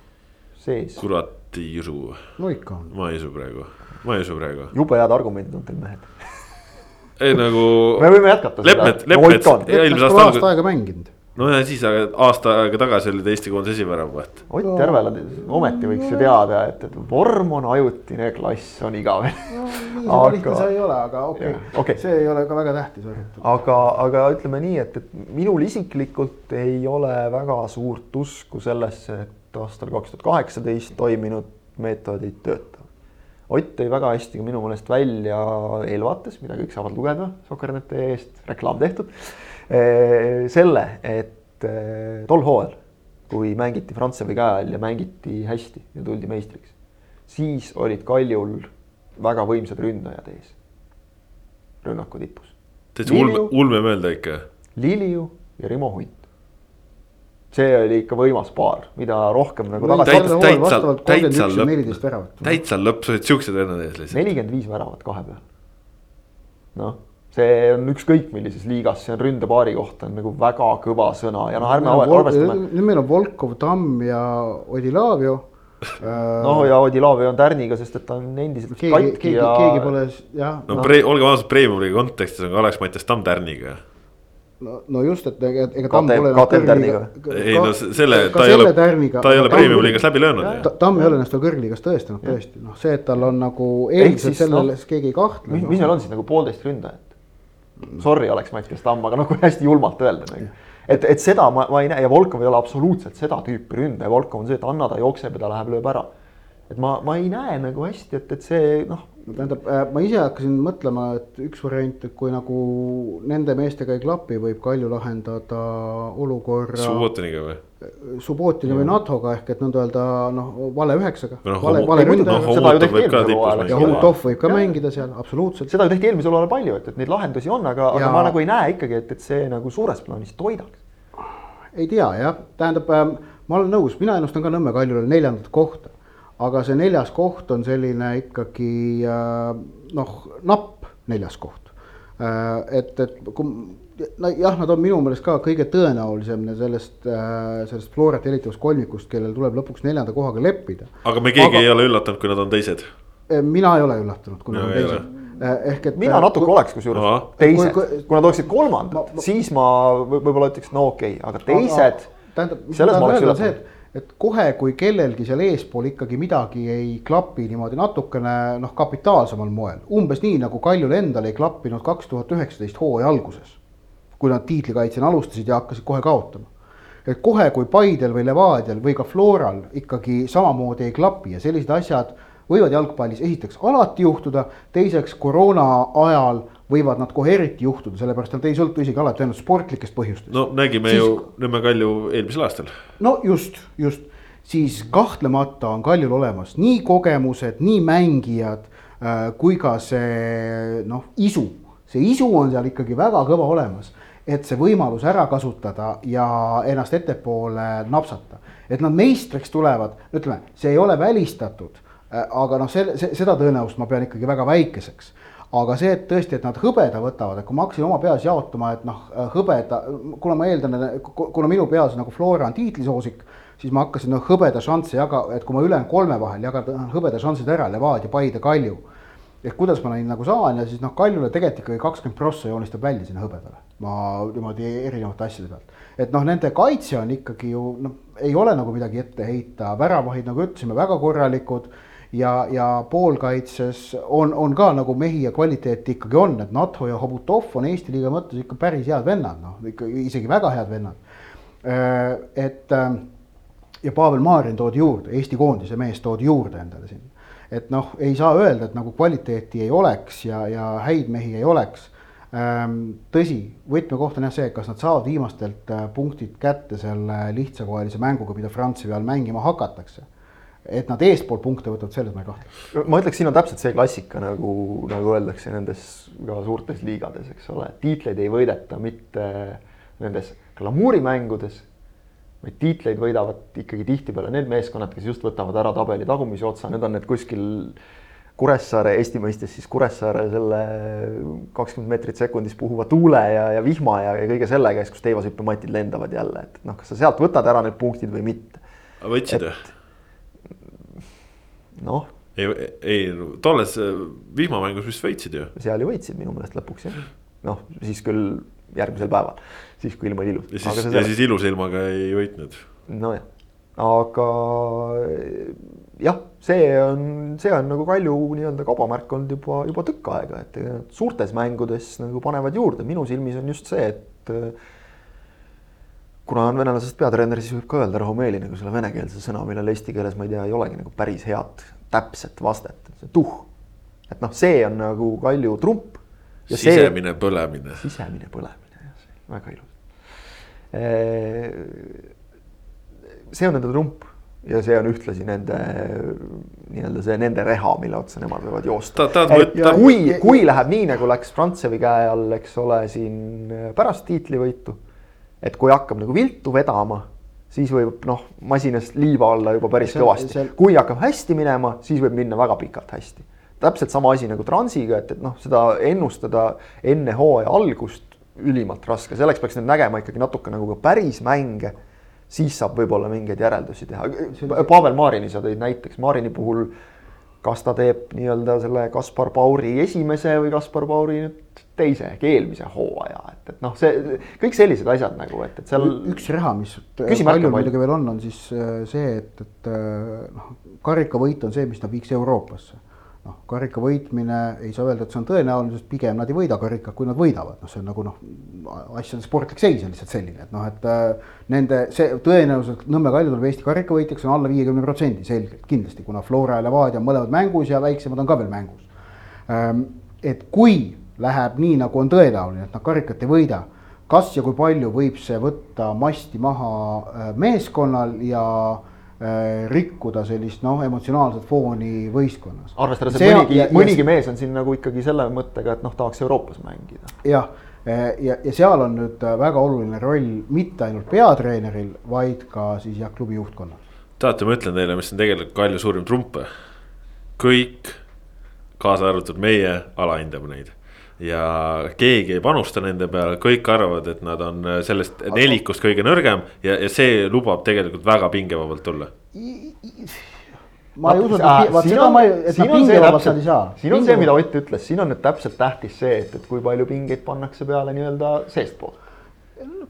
sees. kurat ei usu. no ikka on. ma ei usu praegu, ma ei usu praegu. jube head argumendid on teil mehed. ei nagu. me võime jätkata. Leppmet, Leppmet. eelmise aasta alguses. aasta aega mänginud no ja siis aasta aega tagasi oli ta Eesti koondise esiväravaht. Ott Järvela ometi võiks ju teada, et, et vorm on ajutine, klass on igavene no,. aga lihtne see ei ole, aga okei okay. okay., see ei ole ka väga tähtis. aga, aga ütleme nii, et, et minul isiklikult ei ole väga suurt usku sellesse, et aastal kaks tuhat kaheksateist toiminud meetodid töötavad. Ott tõi väga hästi ka minu meelest välja eelvaates, mida kõik saavad lugeda Sokkerneti eest, reklaam tehtud. Eh, selle, et eh, tol hooajal, kui mängiti Frantsevi käe all ja mängiti hästi ja tuldi meistriks, siis olid Kaljul väga võimsad ründajad ees, rünnaku tipus. täitsa ulme, ulmemeelde ikka. Liliu ja Rimo Hunt see oli ikka võimas paar, mida rohkem nagu tagasi. täitsa, täitsa lõpp, täitsa lõpp, sa olid siuksed vennad ees lihtsalt. nelikümmend viis väravat kahe peal. noh, see on ükskõik millises liigas, see on ründepaari kohta on nagu väga kõva sõna ja noh, ärme arvestame. nüüd meil on Volkov, Tamm ja Odilavio [LAUGHS] noh, ja Odilavio on tärniga, sest et ta on endiselt keegi, katki keegi, ja. keegi pole jah. no, no. olgem ausad, Premiumi kontekstis on ka Alex Mattias Tamm tärniga no, no just, et ega, ega Tamm pole. KTM tärniga. ei no selle, ta ei ole, ta ei ole premium liigas läbi löönud. Tamm ei ole ennast veel kõrgliigas tõestanud tõesti, noh, see, et tal on nagu eeldused sellele no,, keegi ei kahtle. mis, mis meil on siis nagu poolteist ründajat? Sorry, oleks Mattias Tamm, aga noh, [LAUGHS] kui hästi julmalt öelda nagu. et, et seda ma, ma ei näe ja Volkov ei ole absoluutselt seda tüüpi ründaja, Volkov on see, et anna ta jookseb ja ta läheb, lööb ära. et ma, ma ei näe nagu hästi, et, et see noh no tähendab, äh, ma ise hakkasin mõtlema, et üks variant, et kui nagu nende meestega ei klapi, võib Kalju lahendada olukorra. Subbotiniga või? Subbotini või NATO-ga ehk et nõnda öelda noh, vale üheksaga no,. vale, vale ründaja no,. seda ju tehti eelmisel hooajal. ja Humtov võib ka ja. mängida seal, absoluutselt. seda ju tehti eelmisel hooajal palju, et, et neid lahendusi on, aga, aga ma nagu ei näe ikkagi, et, et see nagu suures plaanis toidaks. ei tea jah, tähendab, ähm, ma olen nõus, mina ennustan ka Nõmme Kaljule neljandat kohta aga see neljas koht on selline ikkagi äh, noh, napp neljas koht. Äh, et, et kui no jah, nad on minu meelest ka kõige tõenäolisem sellest, äh, sellest Florat helitavast kolmikust, kellel tuleb lõpuks neljanda kohaga leppida. aga me keegi aga, ei ole üllatunud, kui nad on teised? mina ei ole üllatunud, kui nad on teised ehk et. mina natuke kui, oleks kusjuures teised, kui nad oleksid kolmandad, siis ma võib-olla ütleks, no okei okay,, aga teised. tähendab, mis ma tahan öelda, on see, et et kohe, kui kellelgi seal eespool ikkagi midagi ei klapi niimoodi natukene noh, kapitaalsemal moel, umbes nii nagu Kaljul endal ei klappinud kaks tuhat üheksateist hooaja alguses. kui nad tiitlikaitsjana alustasid ja hakkasid kohe kaotama. et kohe, kui Paidel või Levadial või ka Floral ikkagi samamoodi ei klapi ja sellised asjad võivad jalgpallis esiteks alati juhtuda, teiseks koroona ajal võivad nad kohe eriti juhtuda, sellepärast nad ei sõltu isegi alati ainult sportlikest põhjustest. no nägime siis, ju Nõmme Kalju eelmisel aastal. no just, just, siis kahtlemata on Kaljul olemas nii kogemused, nii mängijad äh, kui ka see noh, isu, see isu on seal ikkagi väga kõva olemas et see võimalus ära kasutada ja ennast ettepoole napsata. et nad meistriks tulevad, ütleme, see ei ole välistatud, äh, aga noh, see, see, seda tõenäosust ma pean ikkagi väga väikeseks aga see, et tõesti, et nad hõbeda võtavad, et kui ma hakkasin oma peas jaotama, et noh, hõbeda, kuna ma eeldan, kuna minu peas nagu Flora on tiitlisoosik, siis ma hakkasin noh, hõbeda šansse jaga-, et kui ma ülejäänud kolme vahel jagan hõbeda šansid ära, Levadia, Paide, Kalju. et kuidas ma neid nagu saan ja siis noh, Kaljule tegelikult ikkagi kakskümmend prossa joonistab välja sinna hõbedale. ma niimoodi erinevate asjade pealt, et noh, nende kaitse on ikkagi ju noh, ei ole nagu midagi ette heita, väravahid, nagu ütlesime, väga korralikud ja, ja poolkaitses on, on ka nagu mehi ja kvaliteeti ikkagi on, et Natho ja Hobutov on Eesti liiga mõttes ikka päris head vennad, noh ikka isegi väga head vennad. et ja Pavel Marin toodi juurde, Eesti koondise mees toodi juurde endale sinna. et noh, ei saa öelda, et nagu kvaliteeti ei oleks ja, ja häid mehi ei oleks. tõsi, võtmekoht on jah see, kas nad saavad viimastelt punktid kätte selle lihtsakoelise mänguga, mida Prantsi peal mängima hakatakse et nad eespool punkte võtavad, selles ma ei kahtle. ma ütleks, siin on täpselt see klassika nagu, nagu öeldakse nendes ka suurtes liigades, eks ole, tiitleid ei võideta mitte nendes glamuurimängudes, vaid tiitleid võidavad ikkagi tihtipeale need meeskonnad, kes just võtavad ära tabeli tagumise otsa, need on need kuskil Kuressaare, Eesti mõistes siis Kuressaare selle kakskümmend meetrit sekundis puhuva tuule ja, ja vihma ja, ja kõige selle käes, kus teivashüppematid lendavad jälle, et noh, kas sa sealt võtad ära need punktid või mitte. võtsid või? Noh. ei, ei tolles äh, vihmamängus vist võitsid ju. seal ju võitsid minu meelest lõpuks jah. noh, siis küll järgmisel päeval, siis kui ilm oli ilus. ja siis, ja siis ilusa ilmaga ei võitnud. nojah, aga jah, see on, see on nagu Kalju nii-öelda kaubamärk olnud juba, juba tükk aega, et suurtes mängudes nagu panevad juurde, minu silmis on just see, et kuna on venelasest peatreener, siis võib ka öelda rahumeeli nagu selle venekeelse sõna, millel eesti keeles ma ei tea, ei olegi nagu päris head täpset vastet, tuh. et noh, see on nagu Kalju trump. sisemine see, põlemine. sisemine põlemine, jah, väga ilus. see on nende trump ja see on ühtlasi nende nii-öelda see nende reha, mille otsa nemad võivad joosta. kui, kui läheb nii, nagu läks Prantsevi käe all, eks ole, siin pärast tiitlivõitu et kui hakkab nagu viltu vedama, siis võib noh, masinast liiva olla juba päris see, kõvasti see... kui hakkab hästi minema, siis võib minna väga pikalt hästi. täpselt sama asi nagu Transiga, et, et noh, seda ennustada enne hooaja algust ülimalt raske, selleks peaks nüüd nägema ikkagi natuke nagu ka päris mänge. siis saab võib-olla mingeid järeldusi teha. Pavel Marini sa tõid näiteks, Marini puhul kas ta teeb nii-öelda selle Kaspar Pauri esimese või Kaspar Pauri nüüd teise ehk eelmise hooaja, et, et noh, see kõik sellised asjad nagu, et, et seal. üks reha, mis palju muidugi veel on, on siis äh, see, et, et äh, noh, karikavõit on see, mis ta viiks Euroopasse noh, karika võitmine ei saa öelda, et see on tõenäoline, sest pigem nad ei võida karikat, kui nad võidavad, noh, see on nagu noh, asjade sportlik seis on lihtsalt selline, et noh, et äh, nende see tõenäoliselt Nõmme Kalju tuleb Eesti karikavõitjaks on alla viiekümne protsendi selgelt kindlasti, kuna Flora ja Levadia on mõlemad mängus ja väiksemad on ka veel mängus ähm,. et kui läheb nii, nagu on tõenäoline, et nad karikat ei võida, kas ja kui palju võib see võtta masti maha äh, meeskonnal ja äh, rikkuda sellist noh, emotsionaalset fooni võistkonnas. arvestades, et mõnigi, mõnigi mees on siin nagu ikkagi selle mõttega, et noh, tahaks Euroopas mängida. jah, äh, ja, ja seal on nüüd väga oluline roll mitte ainult peatreeneril, vaid ka siis jah, klubi juhtkonnal. teate, ma ütlen teile, mis on tegelikult Kalju suurim trump. kõik, kaasa arvatud meie, alahindame neid ja keegi ei panusta nende peale, kõik arvavad, et nad on sellest nelikust kõige nõrgem ja, ja see lubab tegelikult väga pingevabalt tulla. ma ei usu, et et nad pingevabalt nad ei saa. siin on see, mida Ott ütles, siin on nüüd täpselt tähtis see, et, et kui palju pingeid pannakse peale nii-öelda seestpoolt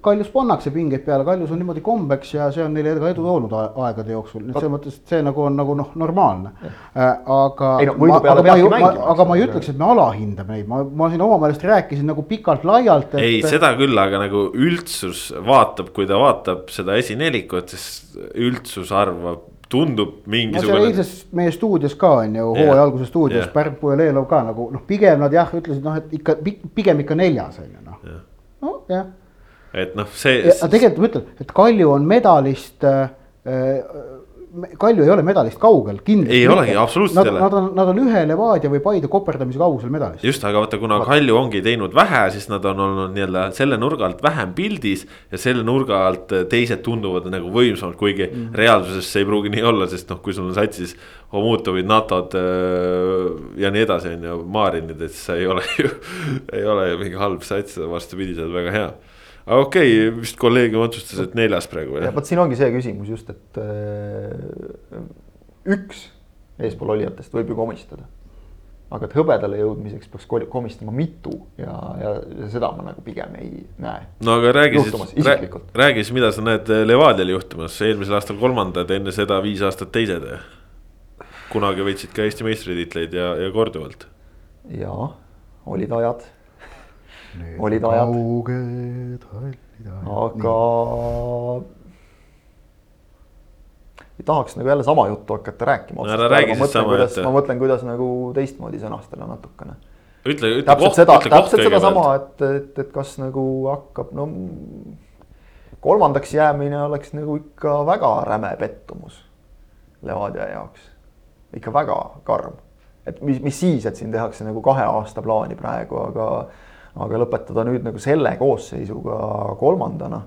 Kaljus pannakse pingeid peale, Kaljus on niimoodi kombeks ja see on neile ka edu toonud aegade jooksul, nii et selles mõttes, et see nagu on nagu noh, normaalne. Äh, aga, no, ma, aga, ma, ma, aga ma ei ütleks, et me alahindame neid, ma, ma siin oma meelest rääkisin nagu pikalt-laialt et.... ei, seda küll, aga nagu üldsus vaatab, kui ta vaatab seda esinelikut, siis üldsus arvab tundub mingisugune no,. eilses meie stuudios ka on ju, hooaja alguse stuudios yeah., Pärn Pujelelov ka nagu noh, pigem nad jah, ütlesid noh, et ikka pigem ikka neljas on ju noh. noh jah et noh, see. aga tegelikult ma ütlen, et Kalju on medalist äh, äh,. Kalju ei ole medalist kaugel, kindlasti. ei olegi, absoluutselt ei ole. Nad on, nad on ühe Levadia või Paide koperdamise kaugusel medalist. just, aga vaata, kuna Kalju ongi teinud vähe, siis nad on olnud nii-öelda selle nurga alt vähem pildis. ja selle nurga alt teised tunduvad nagu võimsamad, kuigi mm. reaalsuses see ei pruugi nii olla, sest noh, kui sul on satsis Homutovid, NATO-d äh, ja nii edasi, on ju, Marinid, et siis ei ole ju [LAUGHS] ei ole ju mingi halb sats, vastupidi, see on väga hea aga okei okay,, vist kolleegium otsustas, et neljas praegu. vot siin ongi see küsimus just, et äh, üks eespool olijatest võib ju komistada. aga et hõbedale jõudmiseks peaks komistama mitu ja, ja seda ma nagu pigem ei näe. no aga räägi siis, räägi siis, mida sa näed Levadial juhtumas, eelmisel aastal kolmandad, enne seda viis aastat teised. kunagi võitsid ka Eesti meistritiitleid ja, ja korduvalt. jaa, olid ajad. Olid ajad. kauged hallid ajad. aga ei tahaks nagu jälle sama juttu hakata rääkima. No ära räägi siis sama, et- ma mõtlen, kuidas nagu teistmoodi sõnastada natukene. ütle, ütle täpselt koht, seda, ütle koht täpselt sedasama, et, et, et kas nagu hakkab, no kolmandaks jäämine oleks nagu ikka väga räme pettumus Levadia jaoks. ikka väga karm. et mis, mis siis, et siin tehakse nagu kahe aasta plaani praegu, aga, aga lõpetada nüüd nagu selle koosseisuga kolmandana.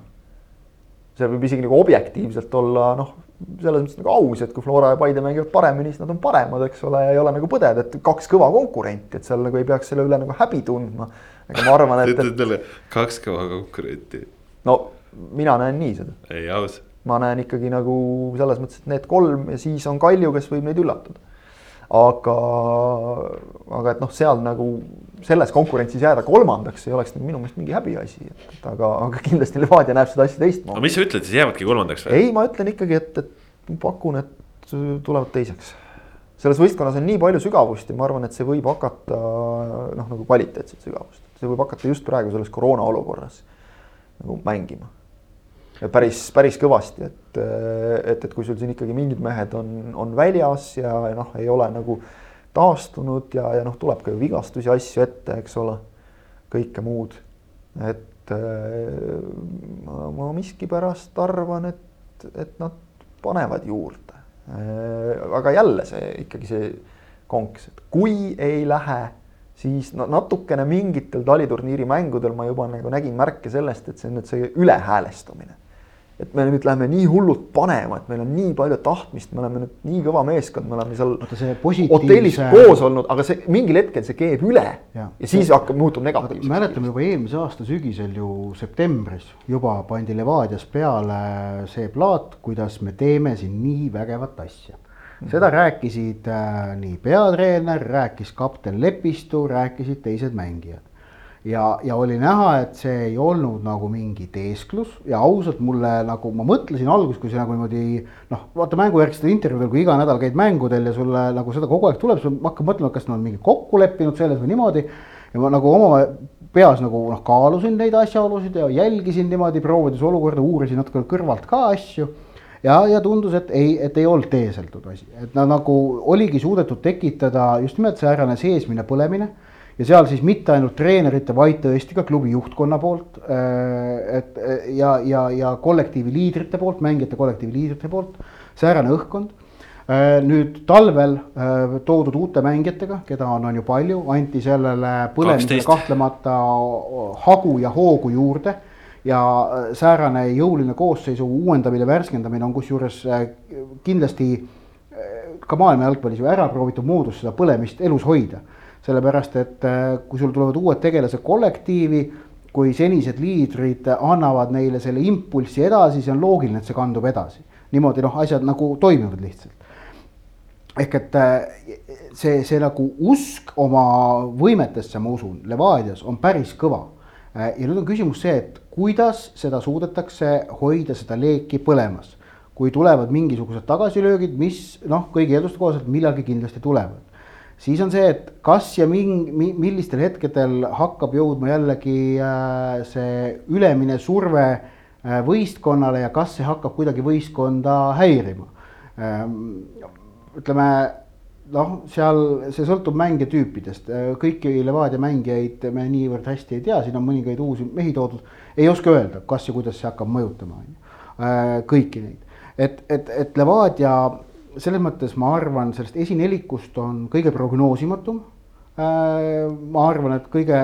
see võib isegi nagu objektiivselt olla noh, selles mõttes nagu aus, et kui Flora ja Paide mängivad paremini, siis nad on paremad, eks ole, ei ole nagu põdeda, et kaks kõva konkurenti, et seal nagu ei peaks selle üle nagu häbi tundma. aga ma arvan, et, ütled jälle kaks kõva konkurenti, no mina näen nii seda. ei aus. ma näen ikkagi nagu selles mõttes, et need kolm ja siis on Kalju, kes võib neid üllatada. Aga, aga et noh, seal nagu selles konkurentsis jääda kolmandaks ei oleks minu meelest mingi häbiasi, et, et aga, aga kindlasti Levadia näeb seda asja aga teistmoodi. mis sa ütled siis, jäävadki kolmandaks või? ei, ma ütlen ikkagi, et, et pakun, et tulevad teiseks. selles võistkonnas on nii palju sügavust ja ma arvan, et see võib hakata noh, nagu kvaliteetset sügavust, see võib hakata just praegu selles koroona olukorras nagu mängima. Päris, päris kõvasti, et, et, et kui sul siin ikkagi mingid mehed on, on väljas ja, ja noh, ei ole nagu taastunud ja, ja noh, tuleb ka ju vigastusi, asju ette, eks ole. kõike muud, et ma, ma miskipärast arvan, et, et nad panevad juurde. aga jälle see ikkagi see konks, et kui ei lähe, siis no natukene mingitel taliturniiri mängudel ma juba nagu nägin märke sellest, et see on nüüd see ülehäälestumine. Et me nüüd läheme nii hullult panema, et meil on nii palju tahtmist, me oleme nüüd nii kõva meeskond, me oleme seal positiivse- hotellis koos olnud, aga see mingil hetkel see keeb üle Ja. ja siis hakkab, muutub negatiivseks. mäletame juba eelmise aasta sügisel ju septembris juba pandi Levadias peale see plaat, kuidas me teeme siin nii vägevat asja. seda rääkisid äh, nii peatreener, rääkis kapten Lepistu, rääkisid teised mängijad. Ja, ja oli näha, et see ei olnud nagu mingi teesklus. Ja ausalt mulle nagu ma mõtlesin alguses, kui see nagu niimoodi noh, vaata mängujärgsetel intervjuudel, kui iga nädal käid mängudel ja sulle nagu seda kogu aeg tuleb, siis ma hakkan mõtlema, kas nad on mingi kokku leppinud selles või niimoodi. ja ma nagu oma peas nagu noh, kaalusin neid asjaolusid ja jälgisin niimoodi, proovides olukorda, uurisin natuke kõrvalt ka asju. Ja, ja tundus, et ei, et ei olnud teeseldud asi, et nad nagu oligi suudetud tekitada just nimelt säärane seesmine põlemine ja seal siis mitte ainult treenerite, vaid tõesti ka klubi juhtkonna poolt. et ja, ja, ja kollektiivi liidrite poolt, mängijate kollektiivi liidrite poolt, säärane õhkkond. nüüd talvel äh, toodud uute mängijatega, keda on, on ju palju, anti sellele põlemisele 12. kahtlemata hagu ja hoogu juurde ja äh, säärane jõuline koosseisu uuendamine, värskendamine on kusjuures äh, kindlasti äh, ka maailma jalgpallis ju ära proovitud moodus seda põlemist elus hoida. Sellepärast, et äh, kui sul tulevad uued tegelased kollektiivi, kui senised liidrid annavad neile selle impulsi edasi, see on loogiline, et see kandub edasi. niimoodi noh, asjad nagu toimivad lihtsalt ehk et äh, see, see nagu usk oma võimetesse, ma usun, Levadias on päris kõva. Äh, ja nüüd on küsimus see, et kuidas seda suudetakse hoida, seda leeki põlemas. kui tulevad mingisugused tagasilöögid, mis noh, kõigi eelduste kohaselt millalgi kindlasti tulevad. Siis on see, et kas ja ming-, millistel hetkedel hakkab jõudma jällegi äh, see ülemine surve äh, võistkonnale ja kas see hakkab kuidagi võistkonda häirima ähm, ütleme noh, seal see sõltub mängijatüüpidest, kõiki Levadia mängijaid me niivõrd hästi ei tea, siin on mõningaid uusi mehi toodud. ei oska öelda, kas ja kuidas see hakkab mõjutama, on ju, kõiki neid. et, et, et Levadia selles mõttes ma arvan, sellest esinelikust on kõige prognoosimatum. ma arvan, et kõige,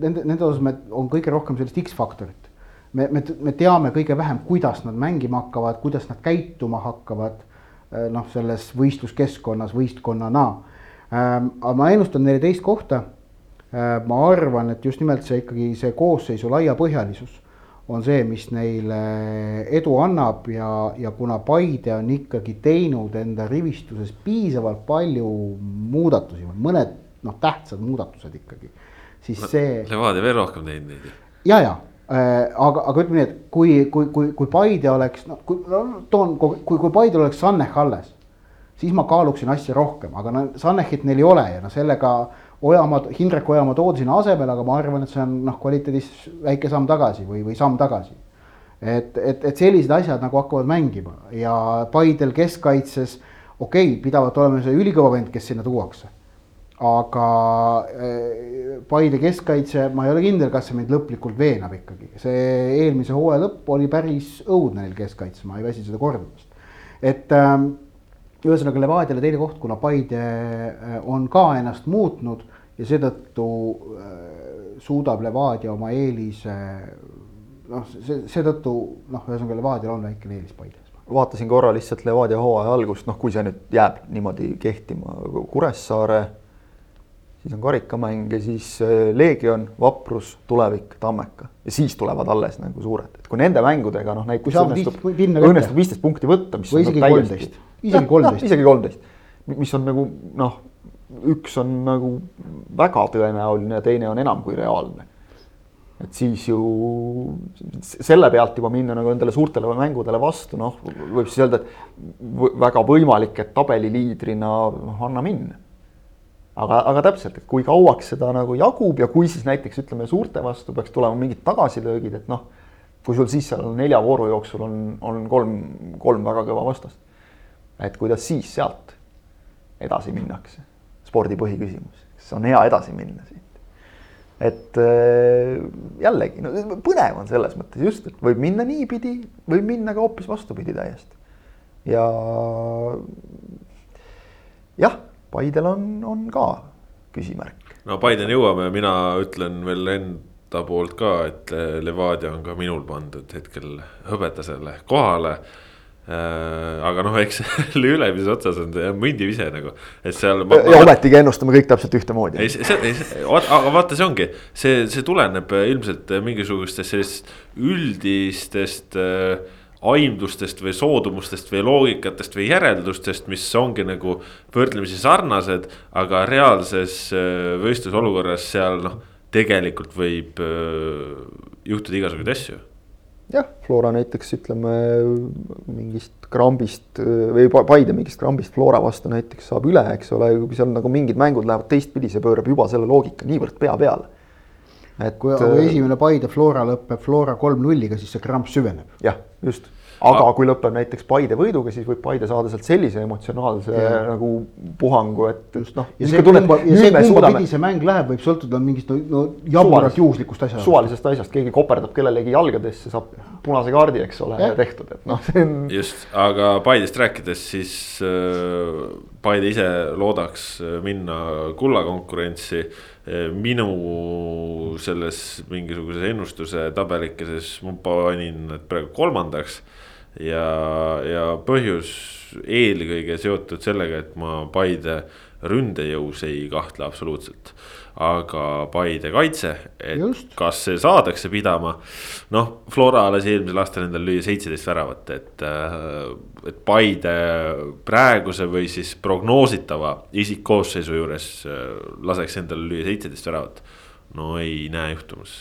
nende, nende osas me, on kõige rohkem sellist X-faktorit. me, me, me teame kõige vähem, kuidas nad mängima hakkavad, kuidas nad käituma hakkavad noh, selles võistluskeskkonnas võistkonnana. aga ma ennustan neile teist kohta. ma arvan, et just nimelt see ikkagi see koosseisu laiapõhjalisus on see, mis neile edu annab ja, ja kuna Paide on ikkagi teinud enda rivistuses piisavalt palju muudatusi, mõned noh, tähtsad muudatused ikkagi. siis see. Levadia veel rohkem teinud neid ju. ja, ja äh, aga, aga ütleme nii, et kui, kui, kui, kui Paide oleks, noh, kui no, toon, kui, kui Paidel oleks Sannech alles, siis ma kaaluksin asja rohkem, aga no Sannechit neil ei ole ja noh, sellega Ojamaa, Hindrek Ojamaa toodi sinna asemele, aga ma arvan, et see on noh, kvaliteedis väike samm tagasi või, või samm tagasi. et, et, et sellised asjad nagu hakkavad mängima ja Paidel keskkaitses, okei okay,, pidavat olema see ülikõva vend, kes sinna tuuakse. aga eh, Paide keskkaitse, ma ei ole kindel, kas see meid lõplikult veenab ikkagi, see eelmise hooaja lõpp oli päris õudne neil keskkaitse, ma ei väsi seda kordamast. et ähm, ühesõnaga Levadiale teine koht, kuna Paide äh, on ka ennast muutnud ja seetõttu äh, suudab Levadia oma eelise noh, see, seetõttu noh, ühesõnaga Levadial on väikene eelis Paides. vaatasin korra lihtsalt Levadia hooaja algust, noh, kui see nüüd jääb niimoodi kehtima, Kuressaare, siis on karikamäng ja siis äh, Leegion, Vaprus, Tulevik, Tammeka. Ja siis tulevad alles nagu suured, et kui nende mängudega noh, näiteks õnnestub, õnnestub viisteist punkti võtta, mis või isegi kolmteist, isegi kolmteist, [LAUGHS] isegi kolmteist, mis on nagu noh üks on nagu väga tõenäoline ja teine on enam kui reaalne. et siis ju selle pealt juba minna nagu nendele suurtele mängudele vastu, noh, võib siis öelda, et väga võimalik, et tabeliliidrina noh, anna minna. aga, aga täpselt, et kui kauaks seda nagu jagub ja kui siis näiteks ütleme, suurte vastu peaks tulema mingid tagasilöögid, et noh, kui sul siis seal nelja vooru jooksul on, on kolm, kolm väga kõva vastast. et kuidas siis sealt edasi minnakse spordi põhiküsimus, kas on hea edasi minna siit. et äh, jällegi, no põnev on selles mõttes just, et võib minna niipidi, võib minna ka hoopis vastupidi täiesti. ja jah, Paidel on, on ka küsimärk. no Paideni jõuame, mina ütlen veel enda poolt ka, et Levadia on ka minul pandud hetkel hõbedasele kohale aga noh, eks [LAUGHS] selle ülemises otsas on see mündi vise nagu, et seal. ja ometigi ennustame kõik täpselt ühtemoodi. ei, see, ei, aga vaata, see ongi, see, see tuleneb ilmselt mingisugustest sellistest üldistest äh, aimdustest või soodumustest või loogikatest või järeldustest, mis ongi nagu võrdlemisi sarnased, aga reaalses äh, võistlusolukorras seal noh, tegelikult võib äh, juhtuda igasuguseid asju jah, Flora näiteks ütleme mingist krambist või Paide mingist krambist Flora vastu näiteks saab üle, eks ole, kui seal nagu mingid mängud lähevad teistpidi, see pöörab juba selle loogika niivõrd pea peale. et kui, kui esimene Paide Flora lõpeb Flora kolm-nulliga, siis see kramp süveneb. jah, just aga kui lõpeb näiteks Paide võiduga, siis võib Paide saada sealt sellise emotsionaalse ja. nagu puhangu, et just noh. ja see kumba, ja see kumba pidi see mäng läheb, võib sõltuda mingist no, no jaburat juhuslikust asjast. suvalisest asjast, keegi koperdab kellelegi jalgadesse, saab punase kaardi, eks ole, tehtud, et noh, see on. just, aga Paidest rääkides, siis äh, Paide ise loodaks äh, minna kullakonkurentsi äh, minu selles mingisuguses ennustuse tabelikeses ma panin nad praegu kolmandaks ja, ja põhjus eelkõige seotud sellega, et ma Paide ründejõus ei kahtle absoluutselt. aga Paide kaitse, et Just. kas see saadakse pidama. noh, Flora alles eelmisel aastal endal lüüa seitseteist väravat, et, äh, et Paide praeguse või siis prognoositava isikkoosseisu juures äh, laseks endale lüüa seitseteist väravat. no ei näe juhtumas,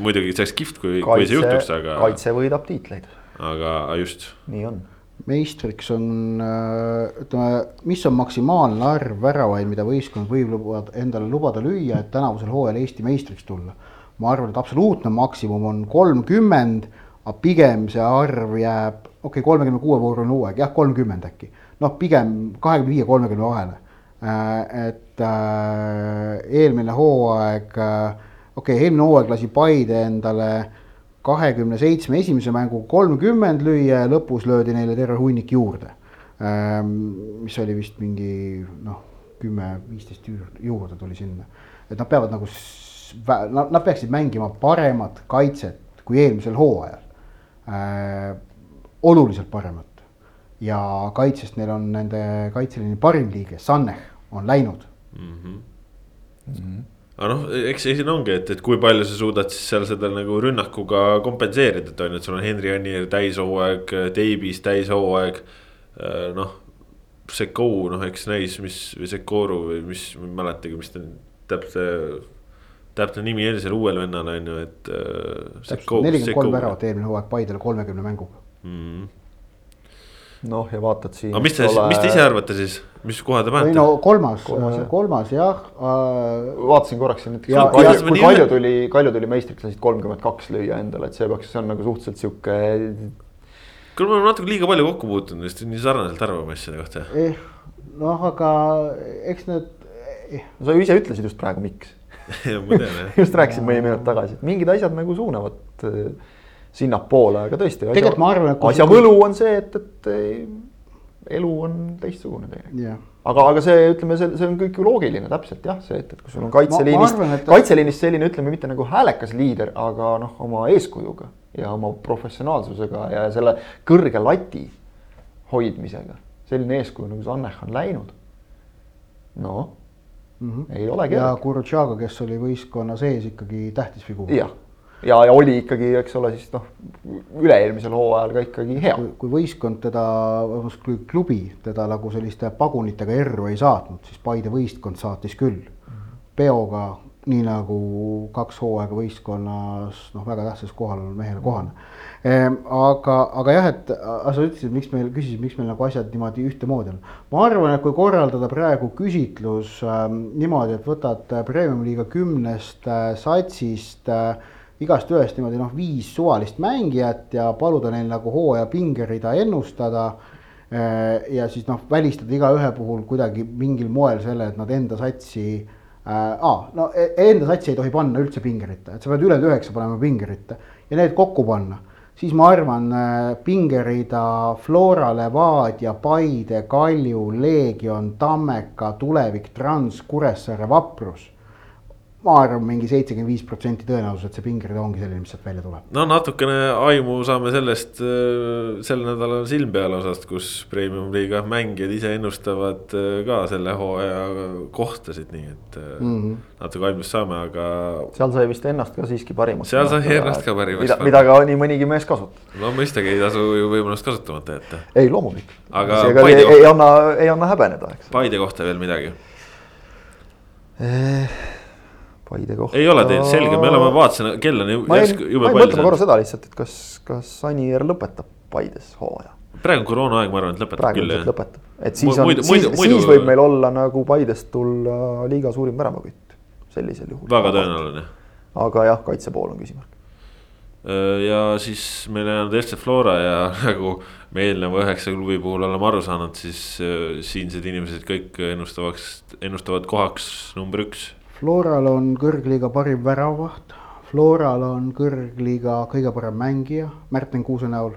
muidugi see oleks kihvt, kui, kui see juhtuks, aga. kaitse võidab tiitleid aga just. nii on. meistriks on, äh, ütleme, mis on maksimaalne arv väravaid, mida võistkond võib lubada, endale lubada lüüa, et tänavusel hooajal Eesti meistriks tulla. ma arvan, et absoluutne maksimum on kolmkümmend, aga pigem see arv jääb, okei okay,, kolmekümne kuue voorune hooaeg, jah, kolmkümmend äkki. noh, pigem kahekümne viie, kolmekümne vahele. Äh, et äh, eelmine hooaeg, okei okay,, eelmine hooaeg lasi Paide endale kahekümne seitsme esimese mänguga kolmkümmend lüüa ja lõpus löödi neile terve hunnik juurde. Ehm, mis oli vist mingi noh, kümme, viisteist juurde tuli sinna. et nad peavad nagu, nad peaksid mängima paremat kaitset kui eelmisel hooajal. Ehm, oluliselt paremat ja kaitsest neil on nende kaitseliini parim liige, Sanneh on läinud mm. -hmm. Mm -hmm aga noh, eks siin ongi, et, et kui palju sa suudad siis seal seda nagu rünnakuga kompenseerida, et on ju, et sul on Henri Anier täishooaeg, Davies täishooaeg. Äh, noh, Sekou noh, eks näis, mis või Sekoru või mis, ma ei mäletagi, mis ta täpse, täpne nimi oli seal uuel vennal on ju, et äh,. nelikümmend kolm väravat eelmine hooaeg Paidele kolmekümne mänguga mm.. Noh, ja vaatad siin. aga mis te ole..., mis te ise arvate siis, mis koha te panete? ei no kolmas, kolmas, kolmas jah äh.... vaatasin korraks siin, et ja, Kalju, kui Kalju tuli, Kalju tuli meistriks, lasid kolmkümmend kaks lüüa endale, et see peaks, see on nagu suhteliselt sihuke küll me oleme natuke liiga palju kokku puutunud vist nii sarnaselt arvame asjade kohta eh,. noh, aga eks need eh.. no sa ju ise ütlesid just praegu, miks [LAUGHS] [LAUGHS] just rääkisin mõni minut tagasi, et mingid asjad nagu suunavad äh, sinnapoole, aga tõesti. tegelikult ma arvan, et. asja võlu on see, et, et äh, elu on teistsugune tegelikult aga, aga see, ütleme, see, see on kõik ju loogiline, täpselt jah, see, et, et kui sul on kaitseliinist, et... kaitseliinist selline, ütleme mitte nagu häälekas liider, aga noh, oma eeskujuga ja oma professionaalsusega ja selle kõrge lati hoidmisega. selline eeskuju nagu Zanneh on läinud. noh mm, -hmm. ei ole kerge. ja Kurutšaga, kes oli võistkonna sees ikkagi tähtis figuur. jah, ja, ja oli ikkagi, eks ole, siis noh, üle-eelmisel hooajal ka ikkagi hea. kui võistkond teda, vabandust, kui klubi teda nagu selliste pagunitega erru ei saatnud, siis Paide võistkond saatis küll. peoga nii nagu kaks hooaega võistkonnas noh, väga tähtsas kohal on mehele kohane ehm,. aga, aga jah, et sa ütlesid, miks meil, küsisid, miks meil nagu asjad niimoodi ühtemoodi on. ma arvan, et kui korraldada praegu küsitlus ähm, niimoodi, et võtad premium-liiga kümnest äh, satsist äh, igast ühest niimoodi noh, viis suvalist mängijat ja paluda neil nagu hooaja pingerida ennustada äh,. ja siis noh, välistada igaühe puhul kuidagi mingil moel selle, et nad enda satsi aa, no e, enda satsi ei tohi panna üldse pingeritta, et sa pead ülejäänud üheksa panema pingeritta ja need kokku panna. siis ma arvan äh, pingerida Flora, Levadia, Paide, Kalju, Leegion, Tammeka, Tulevik, Trans, Kuressaare, Vaprus ma arvan, mingi seitsekümmend viis protsenti tõenäosus, et see pingerida ongi selline, mis sealt välja tuleb. no natukene aimu saame sellest äh, sel nädalal silm peal osast, kus premium-liiga mängijad ise ennustavad äh, ka selle hooaja kohtasid, nii et mm -hmm. natuke aimust saame, aga. seal sai vist ennast ka siiski parimaks. seal sai ennast ka parimaks. mida, mida ka nii mõnigi mees kasutab. no mõistagi ei tasu ju võimalust kasutamata jätta. ei, loomulikult. aga ei, ei anna, ei anna häbeneda, eks. Paide kohta veel midagi eh Paide kohta. ei ole teil selge, me oleme, vaatasin, kell on jube palju. mõtleme korra seda lihtsalt, et kas, kas Anier lõpetab Paides hooaja. praegu on koroonaaeg, ma arvan, et lõpetab praegu küll jah. lõpetab, et siis on, siis, siis võib meil olla nagu Paidest tulla liiga suurim väravakütt, sellisel juhul. väga tõenäoline. aga jah, kaitse pool on küsimärk. Ja siis meil on jäänud FC Flora ja [LAUGHS] nagu me eelneva üheksa klubi puhul oleme aru saanud, siis siinsed inimesed kõik ennustavaks, ennustavad kohaks number üks Floral on kõrgliiga parim väravaht, Floral on kõrgliiga kõige parem mängija Märten Kuuse näol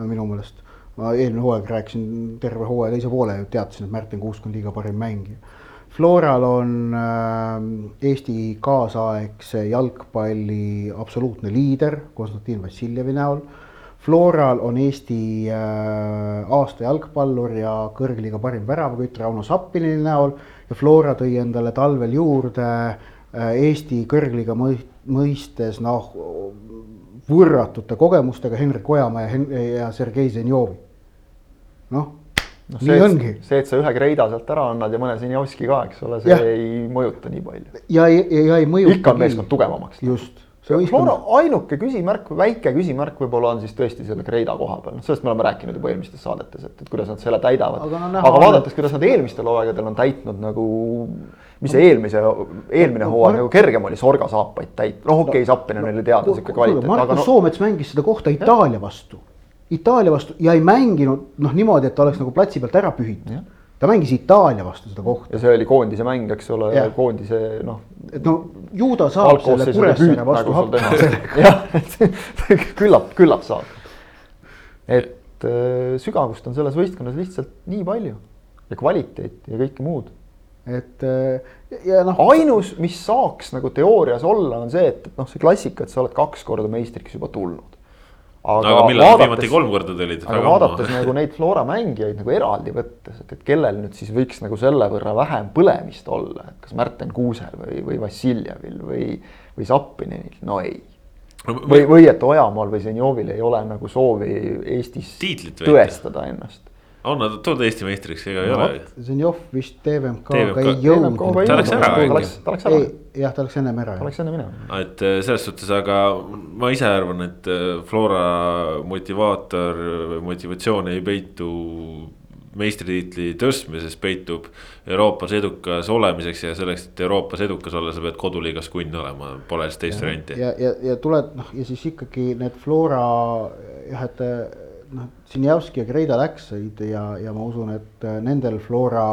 minu meelest. ma eelmine hooaeg rääkisin terve hooaja teise poole ja teatasin, et Märten Kuusk on liiga parim mängija. Floral on äh, Eesti kaasaegse jalgpalli absoluutne liider Konstantin Vassiljevi näol. Floral on Eesti äh, aasta jalgpallur ja kõrgliiga parim väravakütt Rauno Sappini näol ja Flora tõi endale talvel juurde äh, Eesti kõrgliiga mõistes noh, võrratute kogemustega Henrik Ojamaa ja Hen-, ja Sergei Zenjovi. noh noh, see, ongi. see, et sa ühe Kreida sealt ära annad ja mõne Zenjovski ka, eks ole, see ja. ei mõjuta nii palju. ja, ja, ja ei mõjuta. ikka on meeskond tugevamaks. just Flora ainuke küsimärk, väike küsimärk võib-olla on siis tõesti selle Kreida koha peal, noh sellest me oleme rääkinud juba eelmistes saadetes, et, et kuidas nad selle täidavad. aga, no, aga vaadates, kuidas nad eelmistel hooaegadel on täitnud nagu, mis see eelmise, eelmine hooaeg nagu kergem oli Sorga saapaid täita, noh okei okay, no,, Zappinen oli teada sihuke kvaliteet. Markus no, Soomets mängis seda kohta Itaalia vastu, Itaalia vastu ja ei mänginud noh, niimoodi, et ta oleks nagu platsi pealt ära pühitud ta mängis Itaalia vastu seda kohta. ja see oli koondise mäng, eks ole, koondise noh. et no ju ta saab selle Kuressaare vastu hakkama. [LAUGHS] jah, [LAUGHS] küllap, küllap saab. et äh, sügavust on selles võistkonnas lihtsalt nii palju ja kvaliteeti ja kõike muud. et äh, ja noh. ainus, mis saaks nagu teoorias olla, on see, et, et noh, see klassika, et sa oled kaks korda meistriks juba tulnud aga, aga millal vaadates, viimati kolm korda tulid? aga vaadates nagu neid Flora mängijaid nagu eraldi võttes, et, et kellel nüüd siis võiks nagu selle võrra vähem põlemist olla, et kas Märten Kuusel või, või Vassiljevil või, või Zappinil, no ei. või, või et Ojamaal või Zenjovil ei ole nagu soovi Eestis tõestada ennast on nad tulnud Eesti meistriks, ega ei No ole? Zenjov vist TVMK-ga TVMK ei jõudnud. Ta läks ära äkki? läks, ta läks ära, jah, ta läks ennem ära. ta läks enne minema. et äh, selles suhtes, aga ma ise arvan, et äh, Flora motivaator, motivatsioon ei peitu meistritiitli tõstmises peitub Euroopas edukas olemiseks ja selleks, et Euroopas edukas olla, sa pead koduliigas kunn olema, pole lihtsalt teist varianti. ja, ja, ja tuled noh, ja siis ikkagi need Flora jah, et noh, Sinjavski ja Greida läksid ja, ja ma usun, et nendel Flora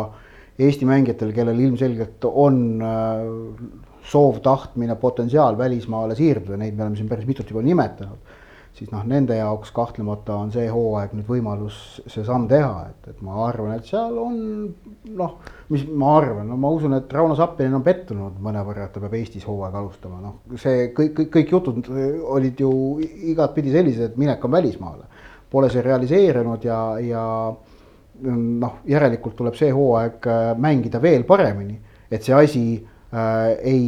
Eesti mängijatel, kellel ilmselgelt on äh, soov, tahtmine, potentsiaal välismaale siirduda, neid me oleme siin päris mitut juba nimetanud. siis noh, nende jaoks kahtlemata on see hooaeg nüüd võimalus see samm teha, et, et ma arvan, et seal on noh, mis ma arvan, no ma usun, et Rauno Sappinen on pettunud mõnevõrra, et ta peab Eestis hooaega alustama, noh, see kõik, kõik, kõik jutud olid ju igatpidi sellised, et minek on välismaale. Pole see realiseerunud ja, ja noh, järelikult tuleb see hooaeg äh, mängida veel paremini, et see asi äh, ei,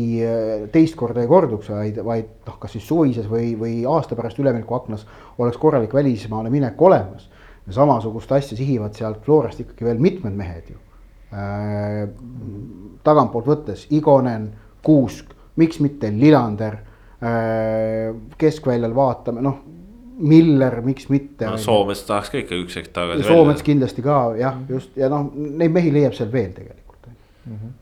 teist korda ei korduks, vaid, vaid noh, kas siis suvises või, või aasta pärast üleminekuaknas oleks korralik välismaale minek olemas. samasugust asja sihivad sealt Florast ikkagi veel mitmed mehed ju äh,. tagantpoolt võttes Igonen, Kuusk, miks mitte Lillander äh,, keskväljal vaatame, noh Miller, miks mitte no,. Soomets tahaks ka ikka üks hetk tagasi. Soomets kindlasti ka jah, just ja noh, neid mehi leiab seal veel tegelikult mm. -hmm.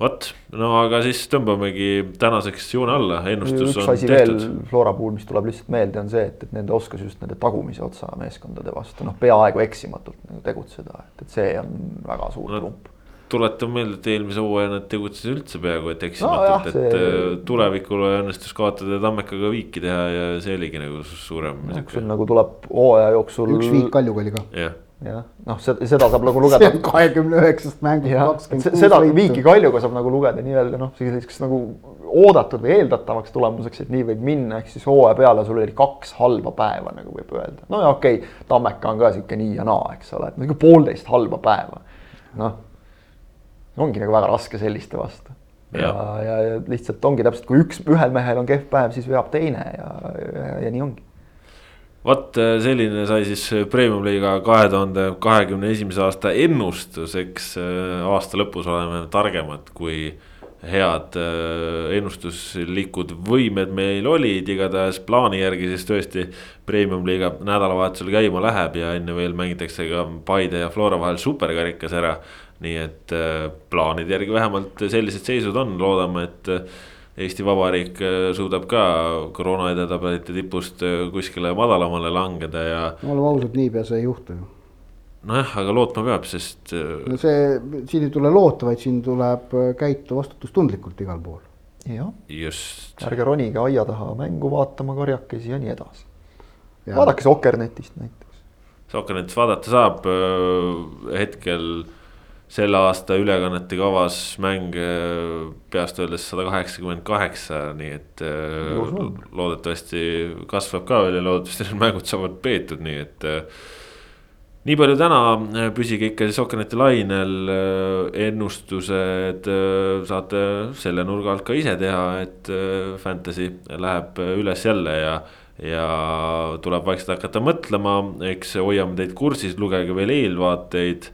vot, no aga siis tõmbamegi tänaseks joone alla, ennustus üks on tehtud. veel Flora puhul, mis tuleb lihtsalt meelde, on see, et, et nende oskus just nende tagumise otsa meeskondade vastu, noh, peaaegu eksimatult nagu tegutseda, et, et see on väga suur No, trump. Tuletan meelde, et eelmise hooaja nad tegutsesid üldse peaaegu et eksimatult no,, et see- see... tulevikul õnnestus kaotada Tammekaga viiki teha ja see oligi nagu suurem. kui sul nagu tuleb hooaja jooksul. üks viik Kaljuga oli ka. jah, jah, noh, seda saab nagu lugeda. [LAUGHS] kahekümne üheksast mängust kakskümmend kuus seda võitu. viiki Kaljuga saab nagu lugeda nii-öelda noh, selliseks nagu oodatud või eeldatavaks tulemuseks, et nii võib minna, ehk siis hooaja peale sul oli kaks halba päeva, nagu võib öelda. no ja okei okay,, Tammeka on ka sihuke nii ja naa, eks ole, et nagu poolteist halba päeva. noh, ongi nagu väga raske selliste vastu. ja, ja, ja lihtsalt ongi täpselt, kui üks, ühel mehel on kehv päev, siis veab teine ja, ja, ja nii ongi. vot äh, selline sai siis Premium-liiga kahe tuhande kahekümne esimese aasta ennustuseks. aasta lõpus oleme targemad, kui head äh, ennustuslikud võimed meil olid, igatahes plaani järgi siis tõesti. Premium-liiga nädalavahetusel käima läheb ja enne veel mängitakse ka Paide ja Flora vahel superkarikas ära. Nii et äh, plaanide järgi vähemalt sellised seisud on, loodame, et äh, Eesti Vabariik äh, suudab ka koroona edetabelite tipust kuskile madalamale langeda ja no oleme ausad, niipea see ei juhtu ju. nojah, aga lootma peab, sest no see, siin ei tule loota, vaid siin tuleb käituda vastutustundlikult igal pool. jah, ärge ronige aia taha mängu vaatama karjakesi ja nii edasi. Ja- vaadake Sokkernetist näiteks. Sokkernetist vaadata saab hetkel selle aasta ülekannete kavas mänge peast öeldes sada kaheksakümmend kaheksa, nii et äh, loodetavasti kasvab ka veel ja loodetavasti need mängud saavad peetud, nii et äh, nii palju täna, püsige ikka siis Sokkerneti lainel, ennustused äh, saate selle nurga alt ka ise teha, et äh, Fantasy läheb üles jälle ja. ja tuleb vaikselt hakata mõtlema, eks hoiame teid kursis, lugege veel eelvaateid.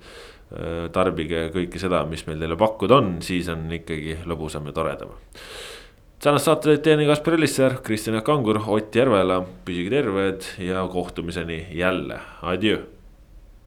Tarbige kõike seda, mis meil teile pakkuda on, siis on ikkagi lõbusam ja toredam. Tänast saate teid teinud Kaspar Elisser, Kristjan Jaak Kangur, Ott Järvela, püsige terved ja kohtumiseni jälle, adjöö